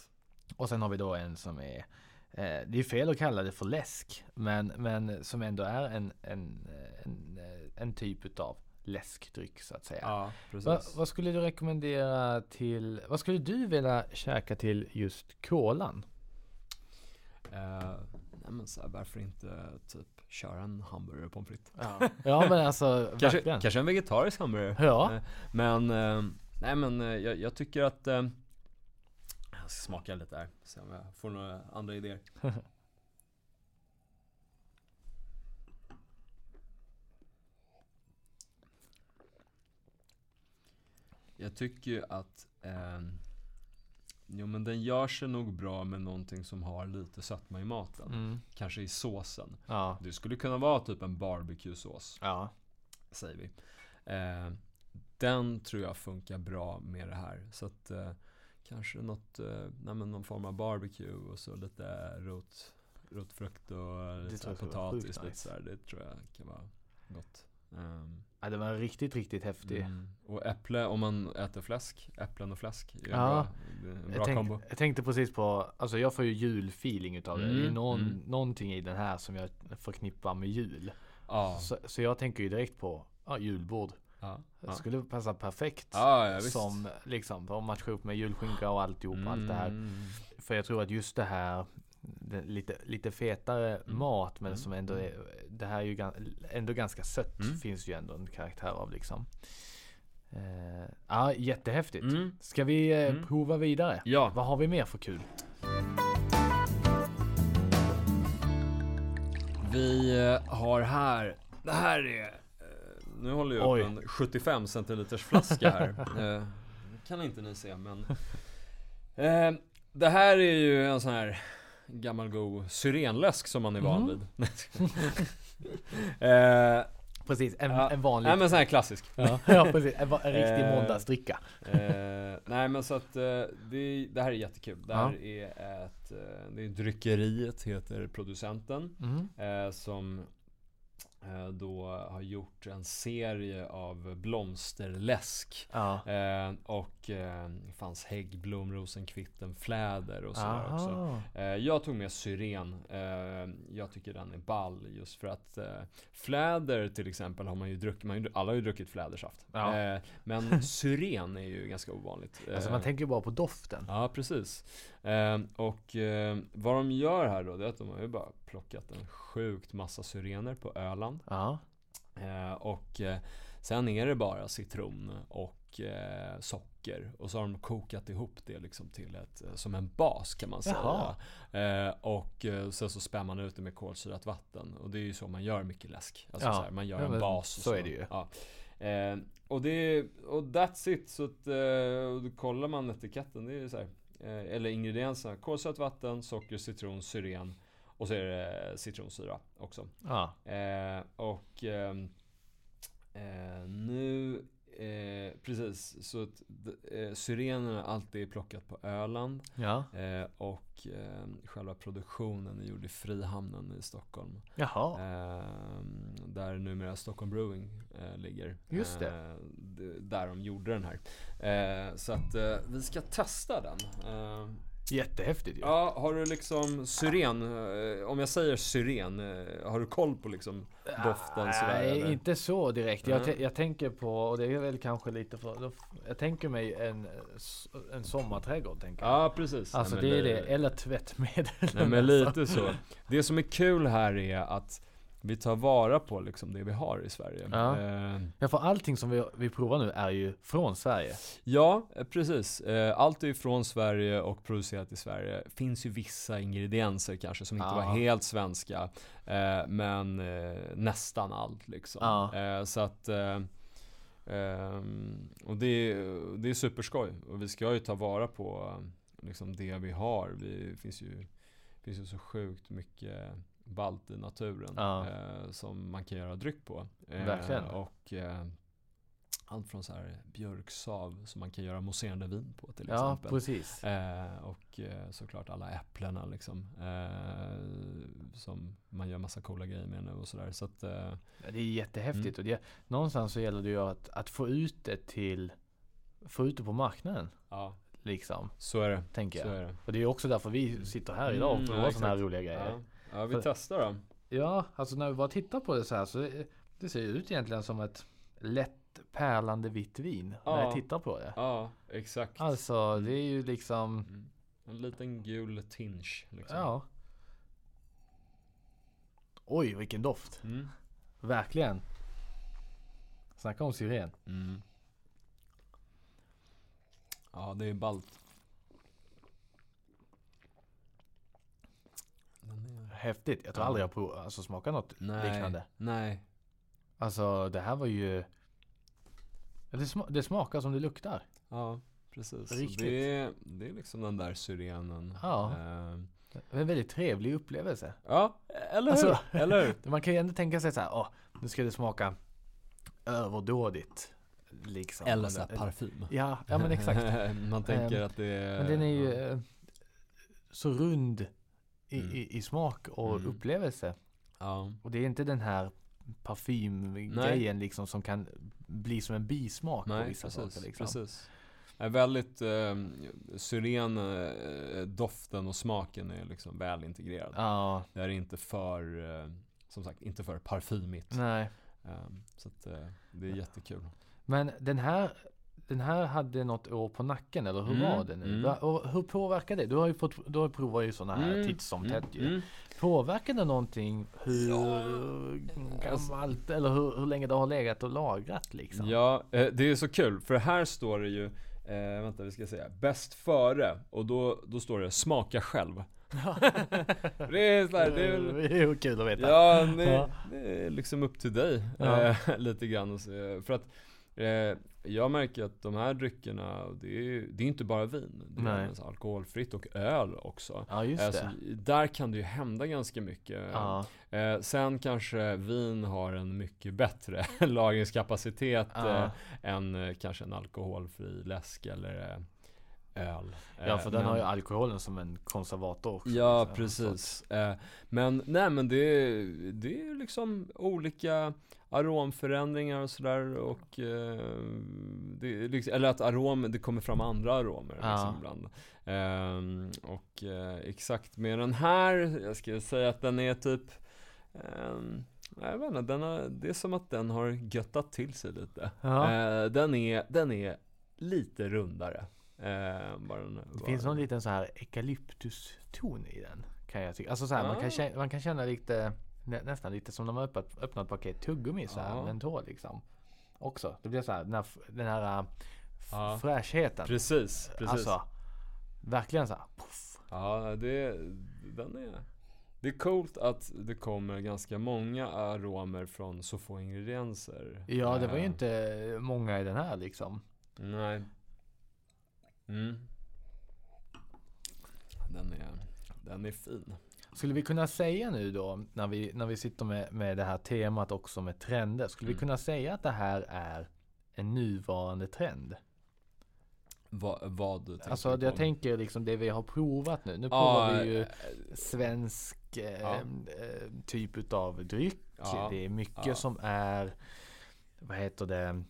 Och sen har vi då en som är eh, det är fel att kalla det för läsk, men, men som ändå är en, en, en, en typ utav läskdryck så att säga. Ja, precis. Va, vad skulle du rekommendera till, vad skulle du vilja käka till just kolan? Eh, nej men så här, varför inte typ köra en hamburgare pommes frites? Ja, ja men alltså Kanske, kanske en vegetarisk hamburgare? Ja. Eh, Men, eh, nej men eh, jag, jag tycker att eh, Jag ska smaka lite här, se om jag får några andra idéer Jag tycker ju att eh, Jo men den gör sig nog bra med någonting som har lite sötma i maten Mm. Kanske i såsen Ja. Det skulle kunna vara typ en barbecue-sås Ja. säger vi. Eh, den tror jag funkar bra med det här. Så att eh, kanske något, eh, nej, någon form av barbecue och så lite rot, rotfrukt och lite potatis. Lite nice. så det tror jag kan vara gott. Ehm, ja, det var riktigt, riktigt häftig. mm. Och äpple, om man äter fläsk, äpplen och fläsk. Är Ja. bra, det är en bra Jag, tänk, kombo. jag tänkte precis på, alltså jag får ju julfeeling utav det. Det är Mm, någon, mm. någonting i den här som jag förknippar med jul. Ja, Så, så jag tänker ju direkt på ja, julbord. Ja, Det skulle passa perfekt. Ja, ja, som liksom, att matcha upp med julskinka och alltihop och allt det här. Mm. För jag tror att just det här lite, lite fetare Mm. mat men Mm. som ändå är, det här är ju ändå ganska sött. Mm. Finns ju ändå en karaktär av liksom. Eh, ja, jättehäftigt. Mm. Ska vi Mm. prova vidare? Ja, Vad har vi mer för kul? Vi eh, har här, det här är, nu håller jag Oj. upp en 75 centiliters flaska här. Eh, kan inte ni se men. Eh, det här är ju en sån här gammal god syrenläsk som man är van Mm. vid. eh, Precis, en, Ja. en vanlig. nej men sån här klassisk. ja, ja, precis. En, en riktig Eh, måndagsdricka. Eh, nej men så att eh, det, det här är jättekul. Det här är ett, eh, det är Dryckeriet heter producenten. Mm. Eh, som då har gjort en serie av blomsterläsk. Ja. Eh, och eh, fanns häggblom, rosenkvitten, fläder och sådär också. Eh, jag tog med syren. Eh, jag tycker den är ball just för att eh, fläder till exempel har man ju druckit, man alla har ju druckit flädersaft. Ja. Eh, men syren är ju ganska ovanligt. Alltså Eh, man tänker ju bara på doften. Ja, precis. Eh, och eh, vad de gör här då, det är att de har ju bara plockat en sjukt massa syrener på Öland. Ja. Eh, och sen är det bara citron och eh, socker. Och så har de kokat ihop det liksom till ett, eh, som en bas kan man säga. Eh, och eh, sen så spär man ut det med kolsyrat vatten. Och det är ju så man gör mycket läsk. Alltså Ja. så här, man gör Ja, en bas. och så är det ju. Ja. Eh, och det och that's it. Så att, eh, kollar man etiketten. Det är så här, eller ingredienserna. Kolsyrat vatten, socker, citron, syren. Och så är det citronsyra också. Ja. Eh, och ehm, eh, nu, eh, precis, så att eh, syrenerna alltid är plockat på Öland. Ja. Eh, och eh, själva produktionen är gjord i Frihamnen i Stockholm. Jaha. Eh, där numera Stockholm Brewing eh, ligger. Just det. Där de gjorde den här. Så att vi ska testa den. Eh, Jättehäftigt ju. Ja, har du liksom syren, eh, om jag säger syren, eh, har du koll på liksom doften sådär Nej, inte så direkt. Jag, jag tänker på, och det är väl kanske lite för, jag tänker mig en, en sommarträdgård tänker jag. Ja, precis. Alltså Nej, det är det, eller tvättmedel. Nej men Alltså. lite så. Det som är kul här är att vi tar vara på liksom det vi har i Sverige. Ja. Eh, Ja för allting som vi, vi provar nu är ju från Sverige. Ja, eh, precis. Eh, Allt är ju från Sverige och producerat i Sverige. Finns ju vissa ingredienser kanske som inte Ja. var helt svenska. eh, Men eh, nästan allt liksom. Ja. Eh, Så att eh, ehm, Och det är, det är superskoj. Och vi ska ju ta vara på liksom det vi har. Det finns ju, finns ju så sjukt mycket ballt i naturen. Ja. eh, Som man kan göra dryck på. Eh, Verkligen. Och eh, allt från så här björksav som man kan göra mousserande vin på till Ja exempel. precis. Eh, och eh, såklart alla äpplena liksom. Eh, som man gör massa coola grejer med nu och sådär. Så att, Ja, Det är jättehäftigt Mm. och det, någonstans så gäller det ju att, att få ut det till, få ut det på marknaden. ja. Liksom, Så är det. tänker jag. det. Och det är också därför vi sitter här idag och Mm, provar ja, sådana här roliga grejer. Ja, vi För- testar då. Ja, alltså när vi bara tittar på det så här så det, ser ut egentligen som ett lätt pärlande vitt vin när Ja. jag tittar på det. Ja, exakt. Alltså det är ju liksom, Mm. En liten gul tinge liksom. ja. Oj, vilken doft. Mm. Verkligen. Snacka om syren. Mm. Ja, det är ballt. Den är... Häftigt. Jag tror Ja. aldrig jag prov, alltså, smakat något Nej, liknande. nej. Alltså det här var ju det, sma- det smakar som det luktar. Ja, precis. Riktigt. Det, är, det är liksom den där syrenen. Ja. Det är en väldigt trevlig upplevelse. ja, eller hur? Alltså- eller hur? Man kan ju ändå tänka sig så här, åh, nu ska det smaka överdådigt. Liksom. Eller så parfym. Ja, ja men exakt. Man tänker Ehm, att det är... Men den är ju ja. eh, så rund i, Mm. i, i smak och Mm. upplevelse. Ja. Och det är inte den här parfymgrejen liksom som kan bli som en bismak på Nej, vissa precis. saker. Liksom. precis. Är väldigt eh, syren, eh, doften och smaken är liksom väl integrerad. Ja, Det är inte för, eh, som sagt, inte för parfymigt. nej. Ehm, så att eh, det är jättekul. Men den här, den här hade något år på nacken, eller hur Mm, var det nu? mm. Och hur påverkar det? Du har ju fått, du har provat ju sådana här Mm, titt som mm, tätt ju. mm. Påverkar det någonting hur alltså- gammalt, eller hur, hur länge det har legat och lagrat liksom? Ja, eh, det är så kul för här står det ju Eh, vänta vi ska säga, bäst före och då, då står det smaka själv. det är så här, det är det är kul att veta. Ja, det, Ja. det är liksom upp till dig Ja. eh, lite grann. och se- För att eh, jag märker att de här dryckerna, det är, det är inte bara vin. Det är även alkoholfritt och öl också. Ja, just Alltså, det. där kan det ju hända ganska mycket. Ja, Eh, sen kanske vin har en mycket bättre lagringskapacitet Ja. eh, än eh, kanske en alkoholfri läsk eller eh, öl. ja, Eh, för den men- har ju alkoholen som en konservator också. Ja, liksom. precis. Eh, men nej men det, är- det är liksom olika aromförändringar och sådär och eh, det liksom, eller att arom, det kommer fram andra aromer Ja. liksom ibland. Och eh, exakt med den här, jag skulle säga att den är typ jag vet inte, den har, det är som att den har göttat till sig lite. Ja. Eh, den, är, den är lite rundare. Eh, bara Det finns någon liten så här eukalyptuston i den. Kan jag tycka. Alltså så här, man, Ah. kan känna, man kan känna lite, nä, nästan lite som när man öppnat, öppnat paket tuggummi så här Ja. mentol liksom. Också. Det blir så här, den här, den här äh, Ja. fräschheten. Precis, precis. Alltså, verkligen så här. Puff. Ja, det, den är... Det är coolt att det kommer ganska många aromer från så få ingredienser. Ja, det var ju Eh, inte många i den här liksom. Nej. Mm. Den är, den är fin. Skulle vi kunna säga nu då, när vi, när vi sitter med, med det här temat också med trender. Skulle vi Mm. kunna säga att det här är en nuvarande trend? Va, vad du tänker Alltså jag tänker liksom det vi har provat nu. Nu provar vi ju eh, svensk Ja. eh, typ utav dryck. Ja, Det är mycket ja. som är, vad heter det,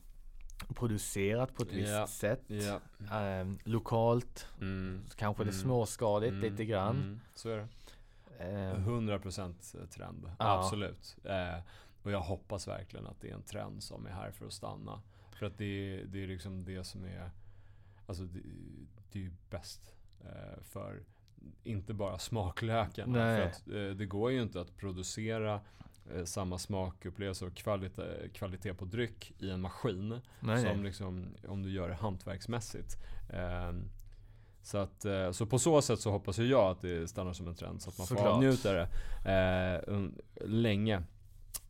producerat på ett visst Ja, sätt. Ja. Eh, lokalt, Mm. kanske det Mm. småskaligt Mm. lite grann. Mm. Så är det. Eh, 100% trend. Ja. Absolut. Eh, och jag hoppas verkligen att det är en trend som är här för att stanna. För att det det är liksom det som är Alltså det, det är ju bäst eh, för inte bara smaklökarna. Nej. För att eh, det går ju inte att producera eh, samma smakupplevelse och kvalitet, kvalitet på dryck i en maskin. nej, som liksom, om du gör det hantverksmässigt. Ehm, så, att, eh, så på så sätt så hoppas jag att det stannar som en trend så att man får Såklart. avnjuta det eh, un- länge.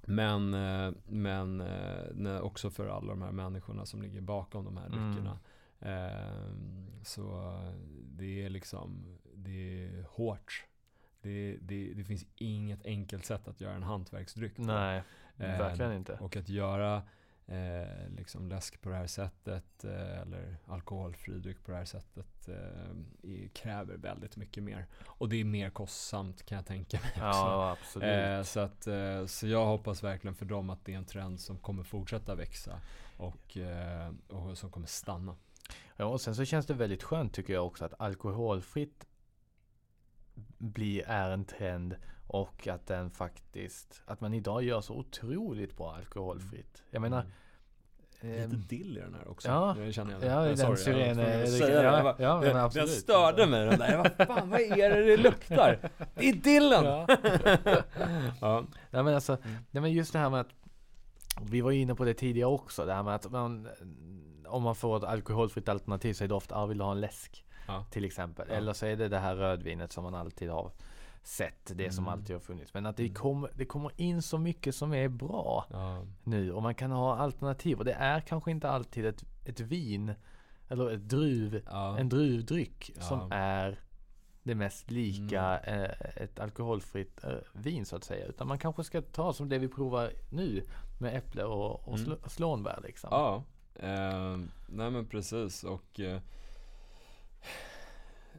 Men, eh, men eh, nej, också för alla de här människorna som ligger bakom de här Mm. dryckerna. Ehm, så det är liksom, det är hårt. Det, det, det finns inget enkelt sätt att göra en hantverksdryck. Nej, Ehm, verkligen inte. Och att göra eh, liksom läsk på det här sättet eh, eller alkoholfri dryck på det här sättet eh, kräver väldigt mycket mer. Och det är mer kostsamt kan jag tänka mig också. Ja, absolut. Eh, så, att, eh, så jag hoppas verkligen för dem att det är en trend som kommer fortsätta växa och, eh, och som kommer stanna. Ja, och sen så känns det väldigt skönt tycker jag också att alkoholfritt blir, är en trend och att den faktiskt, att man idag gör så otroligt bra alkoholfritt. Jag menar, Mm. ehm, Lite dill i den här också. ja. jag känner igen ja, det. den syren- jag säga det. ja, Jag bara- ja, men absolut. Den störde mig den där. Jag bara, fan vad är det det luktar? Det är dillen! Ja. ja. Nej men alltså, Mm. nej, men just det här med att Vi var ju inne på det tidigare också, det här med att man, Om man får ett alkoholfritt alternativ så är det ofta, ah, vill du ha en läsk? Ja. Till exempel. Ja. Eller så är det det här rödvinet som man alltid har sett, det som Mm. alltid har funnits. Men att det, Mm. kommer, det kommer in så mycket som är bra Ja. nu och man kan ha alternativ och det är kanske inte alltid ett, ett vin eller ett druv, en druvdryck som är det mest lika Mm. eh, ett alkoholfritt eh, vin så att säga. Utan man kanske ska ta som det vi provar nu med äpple och, och Mm. sl- slånbär liksom. Ja, eh, nej men precis och eh,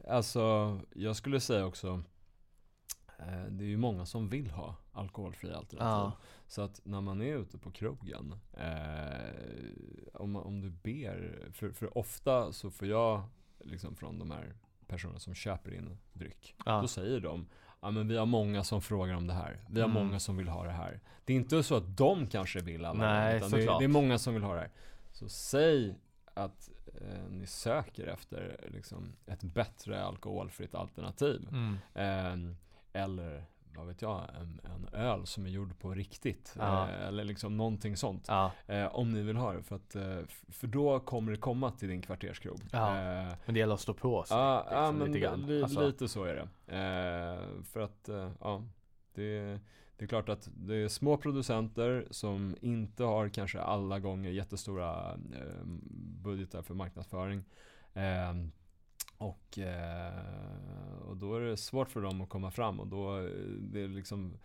Alltså, jag skulle säga också eh, Det är ju många som vill ha alkoholfria alternativ Ja. Så att när man är ute på krogen eh, om, om du ber, för, för ofta så får jag liksom från de här personerna som köper in dryck Ja. Då säger de Ja men vi har många som frågar om det här. Vi har Mm. många som vill ha det här. Det är inte så att de kanske vill alla Nej, utan det, är- det är många som vill ha det här. Så säg att eh, ni söker efter liksom, ett bättre alkoholfritt alternativ. Mm. Eh, eller vad vet jag, en, en öl som är gjord på riktigt. Ja. Eh, eller liksom någonting sånt. Ja, Eh, om ni vill ha det. För, att, eh, för då kommer det komma till din kvarterskrog. Ja. Eh, men det gäller att stå på sig. Ja liksom, men lite li, Alltså, lite så är det. Eh, för att, eh, ja, det, det är klart att det är små producenter som inte har kanske alla gånger jättestora eh, budgetar för marknadsföring. Eh, och, eh, och då är det svårt för dem att komma fram och då eh, det är liksom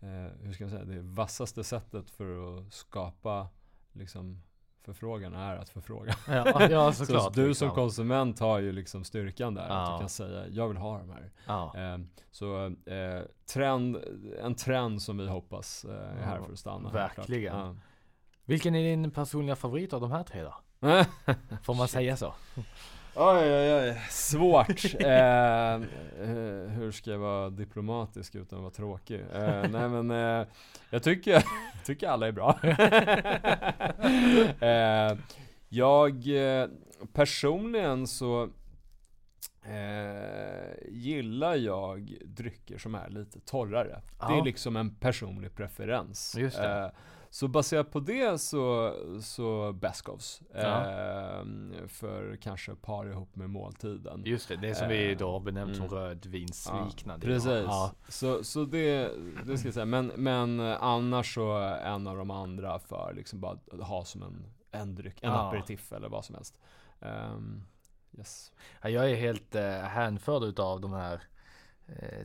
eh, hur ska jag säga, det vassaste sättet för att skapa liksom förfrågan är att förfråga. ja, ja, Så såklart. du liksom. som konsument har ju liksom styrkan där. Att Ja. du kan säga, jag vill ha de här. Ja. Eh, så eh, trend, en trend som vi hoppas eh, är här för att stanna. verkligen. Vilken är din personliga favorit av de här tre då? Får man säga så? Oj, oj, oj. Svårt. eh, eh, hur ska jag vara diplomatisk utan att vara tråkig? Eh, nej men eh, jag tycker, tycker alla är bra. eh, jag eh, personligen så gillar jag drycker som är lite torrare. Det Ja. är liksom en personlig preferens. Just det. Eh, så baserat på det så, så Beskovs. Ja. Eh, för kanske par ihop med måltiden. Just det, det som vi då har benämnt som Mm. rödvinsliknande. Precis. Ja. Så, så det, det ska jag säga. Men, men annars så en av de andra för liksom bara att ha som en, en dryck, en Ja. aperitif eller vad som helst. Ehm, yes. Ja, jag är helt eh, hänförd utav de här eh,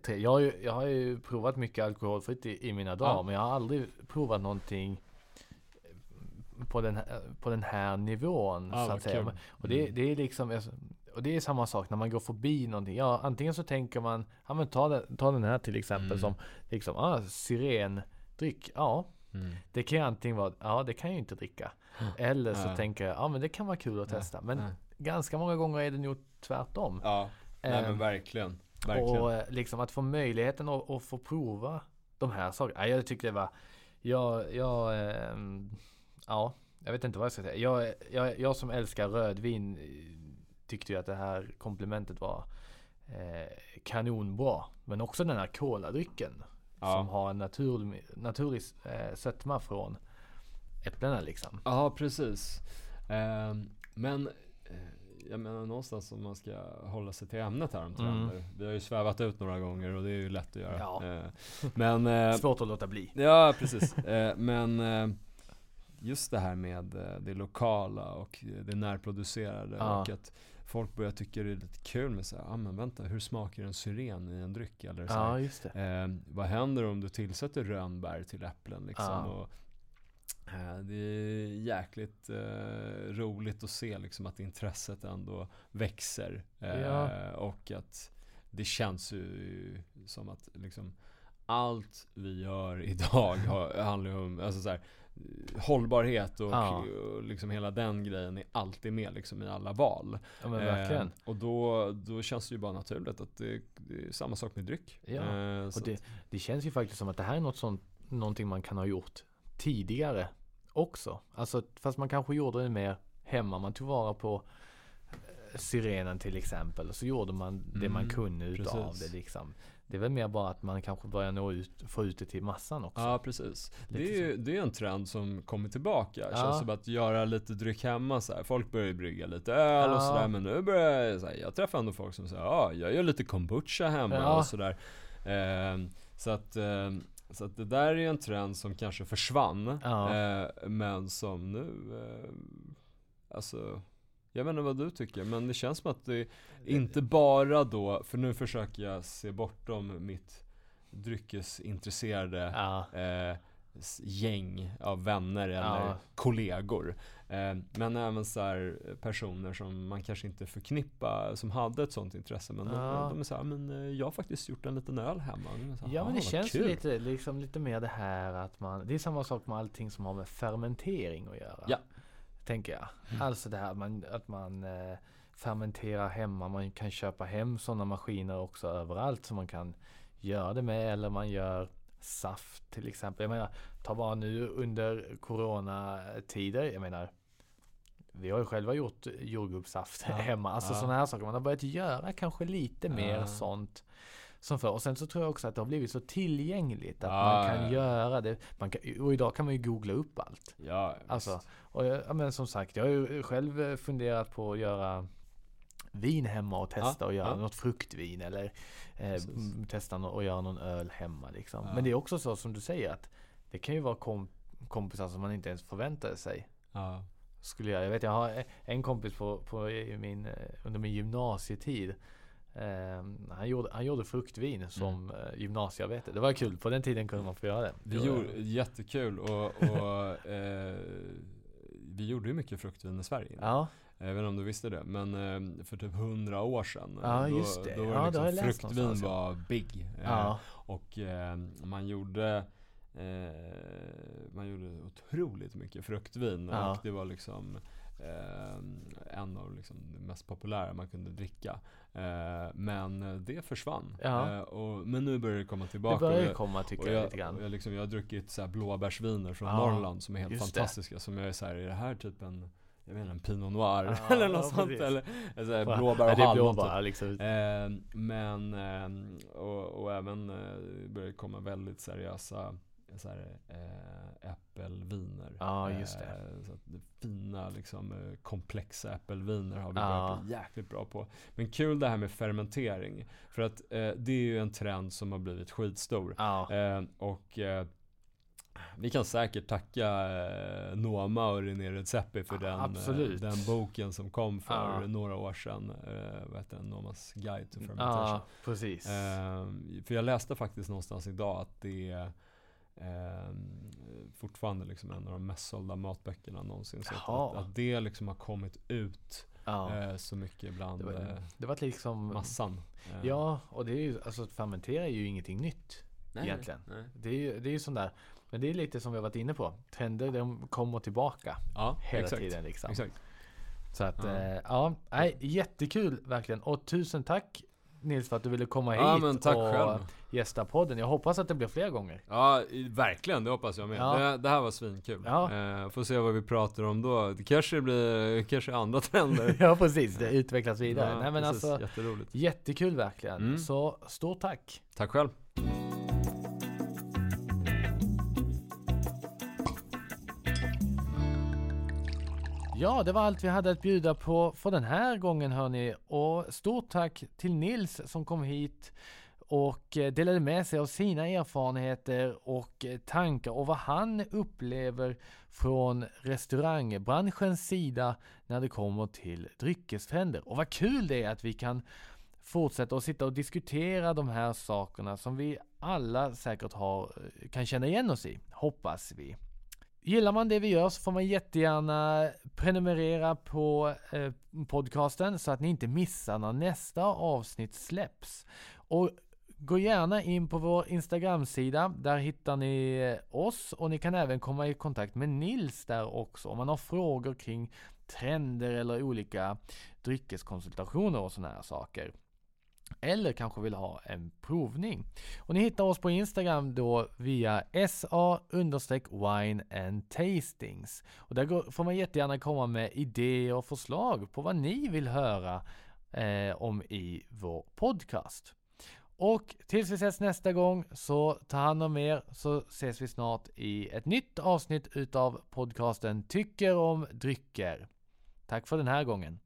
tre. Jag har, ju, jag har ju provat mycket alkoholfritt i, i mina dagar, Ja. men jag har aldrig provat någonting på den här, på den här nivån. Ja, så att säga. kul. Och det, Mm. det är liksom, och det är samma sak när man går förbi någonting. Ja, antingen så tänker man, ja men ta den, ta den här till exempel Mm. som liksom, ah, sirendryck. Ja, Mm. det kan ju antingen vara, ja det kan jag ju inte dricka. Eller så tänker jag, ja men det kan vara kul att testa. Men ganska många gånger är det nog tvärtom. Ja, nej Ehm, men verkligen. Verkligen. och eh, liksom att få möjligheten att, att få prova de här sakerna. Ja, Jag tyckte det var, jag, jag, ehm, ja, jag vet inte vad jag ska säga. Jag, jag, jag som älskar rödvin eh, tyckte ju att det här komplementet var eh, kanonbra. Men också den här koladrycken. Ja. Som har en naturlig, naturlig eh, sötma från äpplena liksom. Ja, precis. Ehm, men eh, jag menar någonstans om man ska hålla sig till ämnet här om trender. Vi har ju svävat ut några gånger och det är ju lätt att göra. Ja. Eh, men eh, Svårt att låta bli. Ja, precis. Eh, men just det här med det lokala och det närproducerade Ja. och att folk börjar tycka det är lite kul med så här, ah, men vänta, hur smakar en syren i en dryck? Eller så här, Ja, vad händer om du tillsätter rönnbär till äpplen liksom? Och, det är jäkligt eh, roligt att se liksom att intresset ändå växer. Eh, Ja. Och att det känns ju som att liksom allt vi gör idag har, handlar om, alltså så här, hållbarhet och, Ja. och liksom hela den grejen är alltid med liksom i alla val. Ja. Eh, och då, då känns det ju bara naturligt att det, det är samma sak med dryck. Ja, Eh, Och det, det känns ju faktiskt som att det här är något sånt, någonting man kan ha gjort tidigare också. Alltså fast man kanske gjorde det mer hemma. Man tog vara på eh, syrenen till exempel. Och så gjorde man det man Mm, kunde utav precis. det liksom. Det är väl mer bara att man kanske börjar nå ut, få ut det till massan också. Ja precis. Det är ju det är en trend som kommer tillbaka. Ja. Känns som att göra lite dryck hemma så här. Folk börjar ju brygga lite öl och Ja. sådär men nu börjar jag, så här, jag träffar ändå folk som säger ja, jag gör lite kombucha hemma Ja. och sådär. Eh, så att eh, så att det där är ju en trend som kanske försvann Ja. eh, Men som nu eh, Alltså Jag vet inte vad du tycker men det känns som att det inte bara då För nu försöker jag se bortom mitt dryckesintresserade Ja. eh, gäng av vänner eller Ja. kollegor. Eh, men även så här personer som man kanske inte förknippar, som hade ett sånt intresse. Men Ja. de, de är så här, men eh, jag har faktiskt gjort en liten öl hemma. Här, Ja men "Ah, det känns kul." lite, liksom, lite mer det här att man Det är samma sak med allting som har med fermentering att göra. Ja. Tänker jag. Alltså det här att man, att man eh, fermenterar hemma. Man kan köpa hem sådana maskiner också överallt som man kan göra det med. Eller man gör saft till exempel. Jag menar, ta bara nu under coronatider. Jag menar vi har ju själva gjort jordgubbssaft Ja. hemma. Alltså Ja. sådana här saker. Man har börjat göra kanske lite mer Ja. sånt som förr. Och sen så tror jag också att det har blivit så tillgängligt att man kan göra det. Man kan, och idag kan man ju googla upp allt. Ja, Alltså, och jag, ja, men som sagt, jag har ju själv funderat på att göra vin hemma och testa Ja, och göra ja. något fruktvin eller eh, testa no- och göra någon öl hemma liksom. Ja. Men det är också så som du säger att det kan ju vara kom, kompisar som man inte ens förväntade sig ja. skulle jag. Jag vet jag har en kompis på, på min, eh, under min gymnasietid. Eh, han, gjorde, han gjorde fruktvin som mm. gymnasiearbete. Det var kul. På den tiden kunde man få göra det. Det gjorde, jättekul och, och eh, vi gjorde ju mycket fruktvin i Sverige. Ja, Jag vet inte om du visste det, men eh, för typ hundra år sedan Ja, då, just det. Då var Ja, det liksom, fruktvin var big eh, ja, Och eh, man gjorde eh, Man gjorde otroligt mycket fruktvin Ja. och det var liksom eh, En av liksom det mest populära man kunde dricka eh, Men det försvann Ja. eh, och, Men nu börjar det komma tillbaka det börjar komma tycker jag, jag, lite grann. jag, liksom, jag har druckit så här blåbärsviner från Ja, Norrland som är helt just det. fantastiska Som jag är så här, är det här typ en Jag inte, en Pinot Noir Ja, eller något ja, sånt eller eller så blåbär och hallon typ. liksom. Eh, men, eh, och, och även eh, börjar det komma väldigt seriösa så här, eh, äppelviner. Ja, just det. Eh, så det fina, liksom, eh, komplexa äppelviner har vi börjat bli jäkligt bra på. Men kul det här med fermentering. För att eh, det är ju en trend som har blivit skitstor. Ja, Eh, och eh, vi kan säkert tacka eh, Noma och René Redzepi för Ja, den, eh, den boken som kom för Ja. några år sedan. Eh, vad heter den? Nomas Guide to Fermentation. ja precis. Eh, för jag läste faktiskt någonstans idag att det är eh, fortfarande liksom en av de mest sålda matböckerna någonsin. Så att, att, det liksom har kommit ut ja. så mycket bland det, var, det var liksom massan. Ja, och det är ju, alltså att fermentera är ju ingenting nytt. nej, egentligen. Nej. Det är ju det är ju sån där, men det är lite som vi har varit inne på. Trender de kommer tillbaka Ja, hela exakt. tiden liksom. Exakt. Så att, Ja. eh, ja nej, jättekul verkligen. Och tusen tack Nils för att du ville komma Ja hit och själv. gästa podden. Jag hoppas att det blir fler gånger. Ja, verkligen. Det hoppas jag med. Ja. Det, det här var svinkul. Ja. Eh, får se vad vi pratar om då. Det kanske blir, kanske andra trender. ja precis, det utvecklas vidare. Ja, nej men precis. alltså, Jätteroligt. jättekul verkligen. Mm. Så stort tack. Tack själv. Ja, det var allt vi hade att bjuda på för den här gången hörni. Och stort tack till Nils som kom hit och eh, delade med sig av sina erfarenheter och eh, tankar och vad han upplever från restaurangbranschens sida när det kommer till dryckestrender. Och vad kul det är att vi kan fortsätta att sitta och diskutera de här sakerna som vi alla säkert har, eh, kan känna igen oss i, hoppas vi. Gillar man det vi gör så får man jättegärna prenumerera på eh, podcasten så att ni inte missar när nästa avsnitt släpps. Och Gå gärna in på vår Instagram-sida. Där hittar ni eh, oss och ni kan även komma i kontakt med Nils där också om man har frågor kring trender eller olika dryckeskonsultationer och sådana här saker. Eller kanske vill ha en provning. Och ni hittar oss på Instagram då via sa wine and tastings. Och där får man jättegärna komma med idéer och förslag på vad ni vill höra eh, om i vår podcast. Och tills vi ses nästa gång så ta hand om er så ses vi snart i ett nytt avsnitt utav podcasten Tycker om drycker. Tack för den här gången.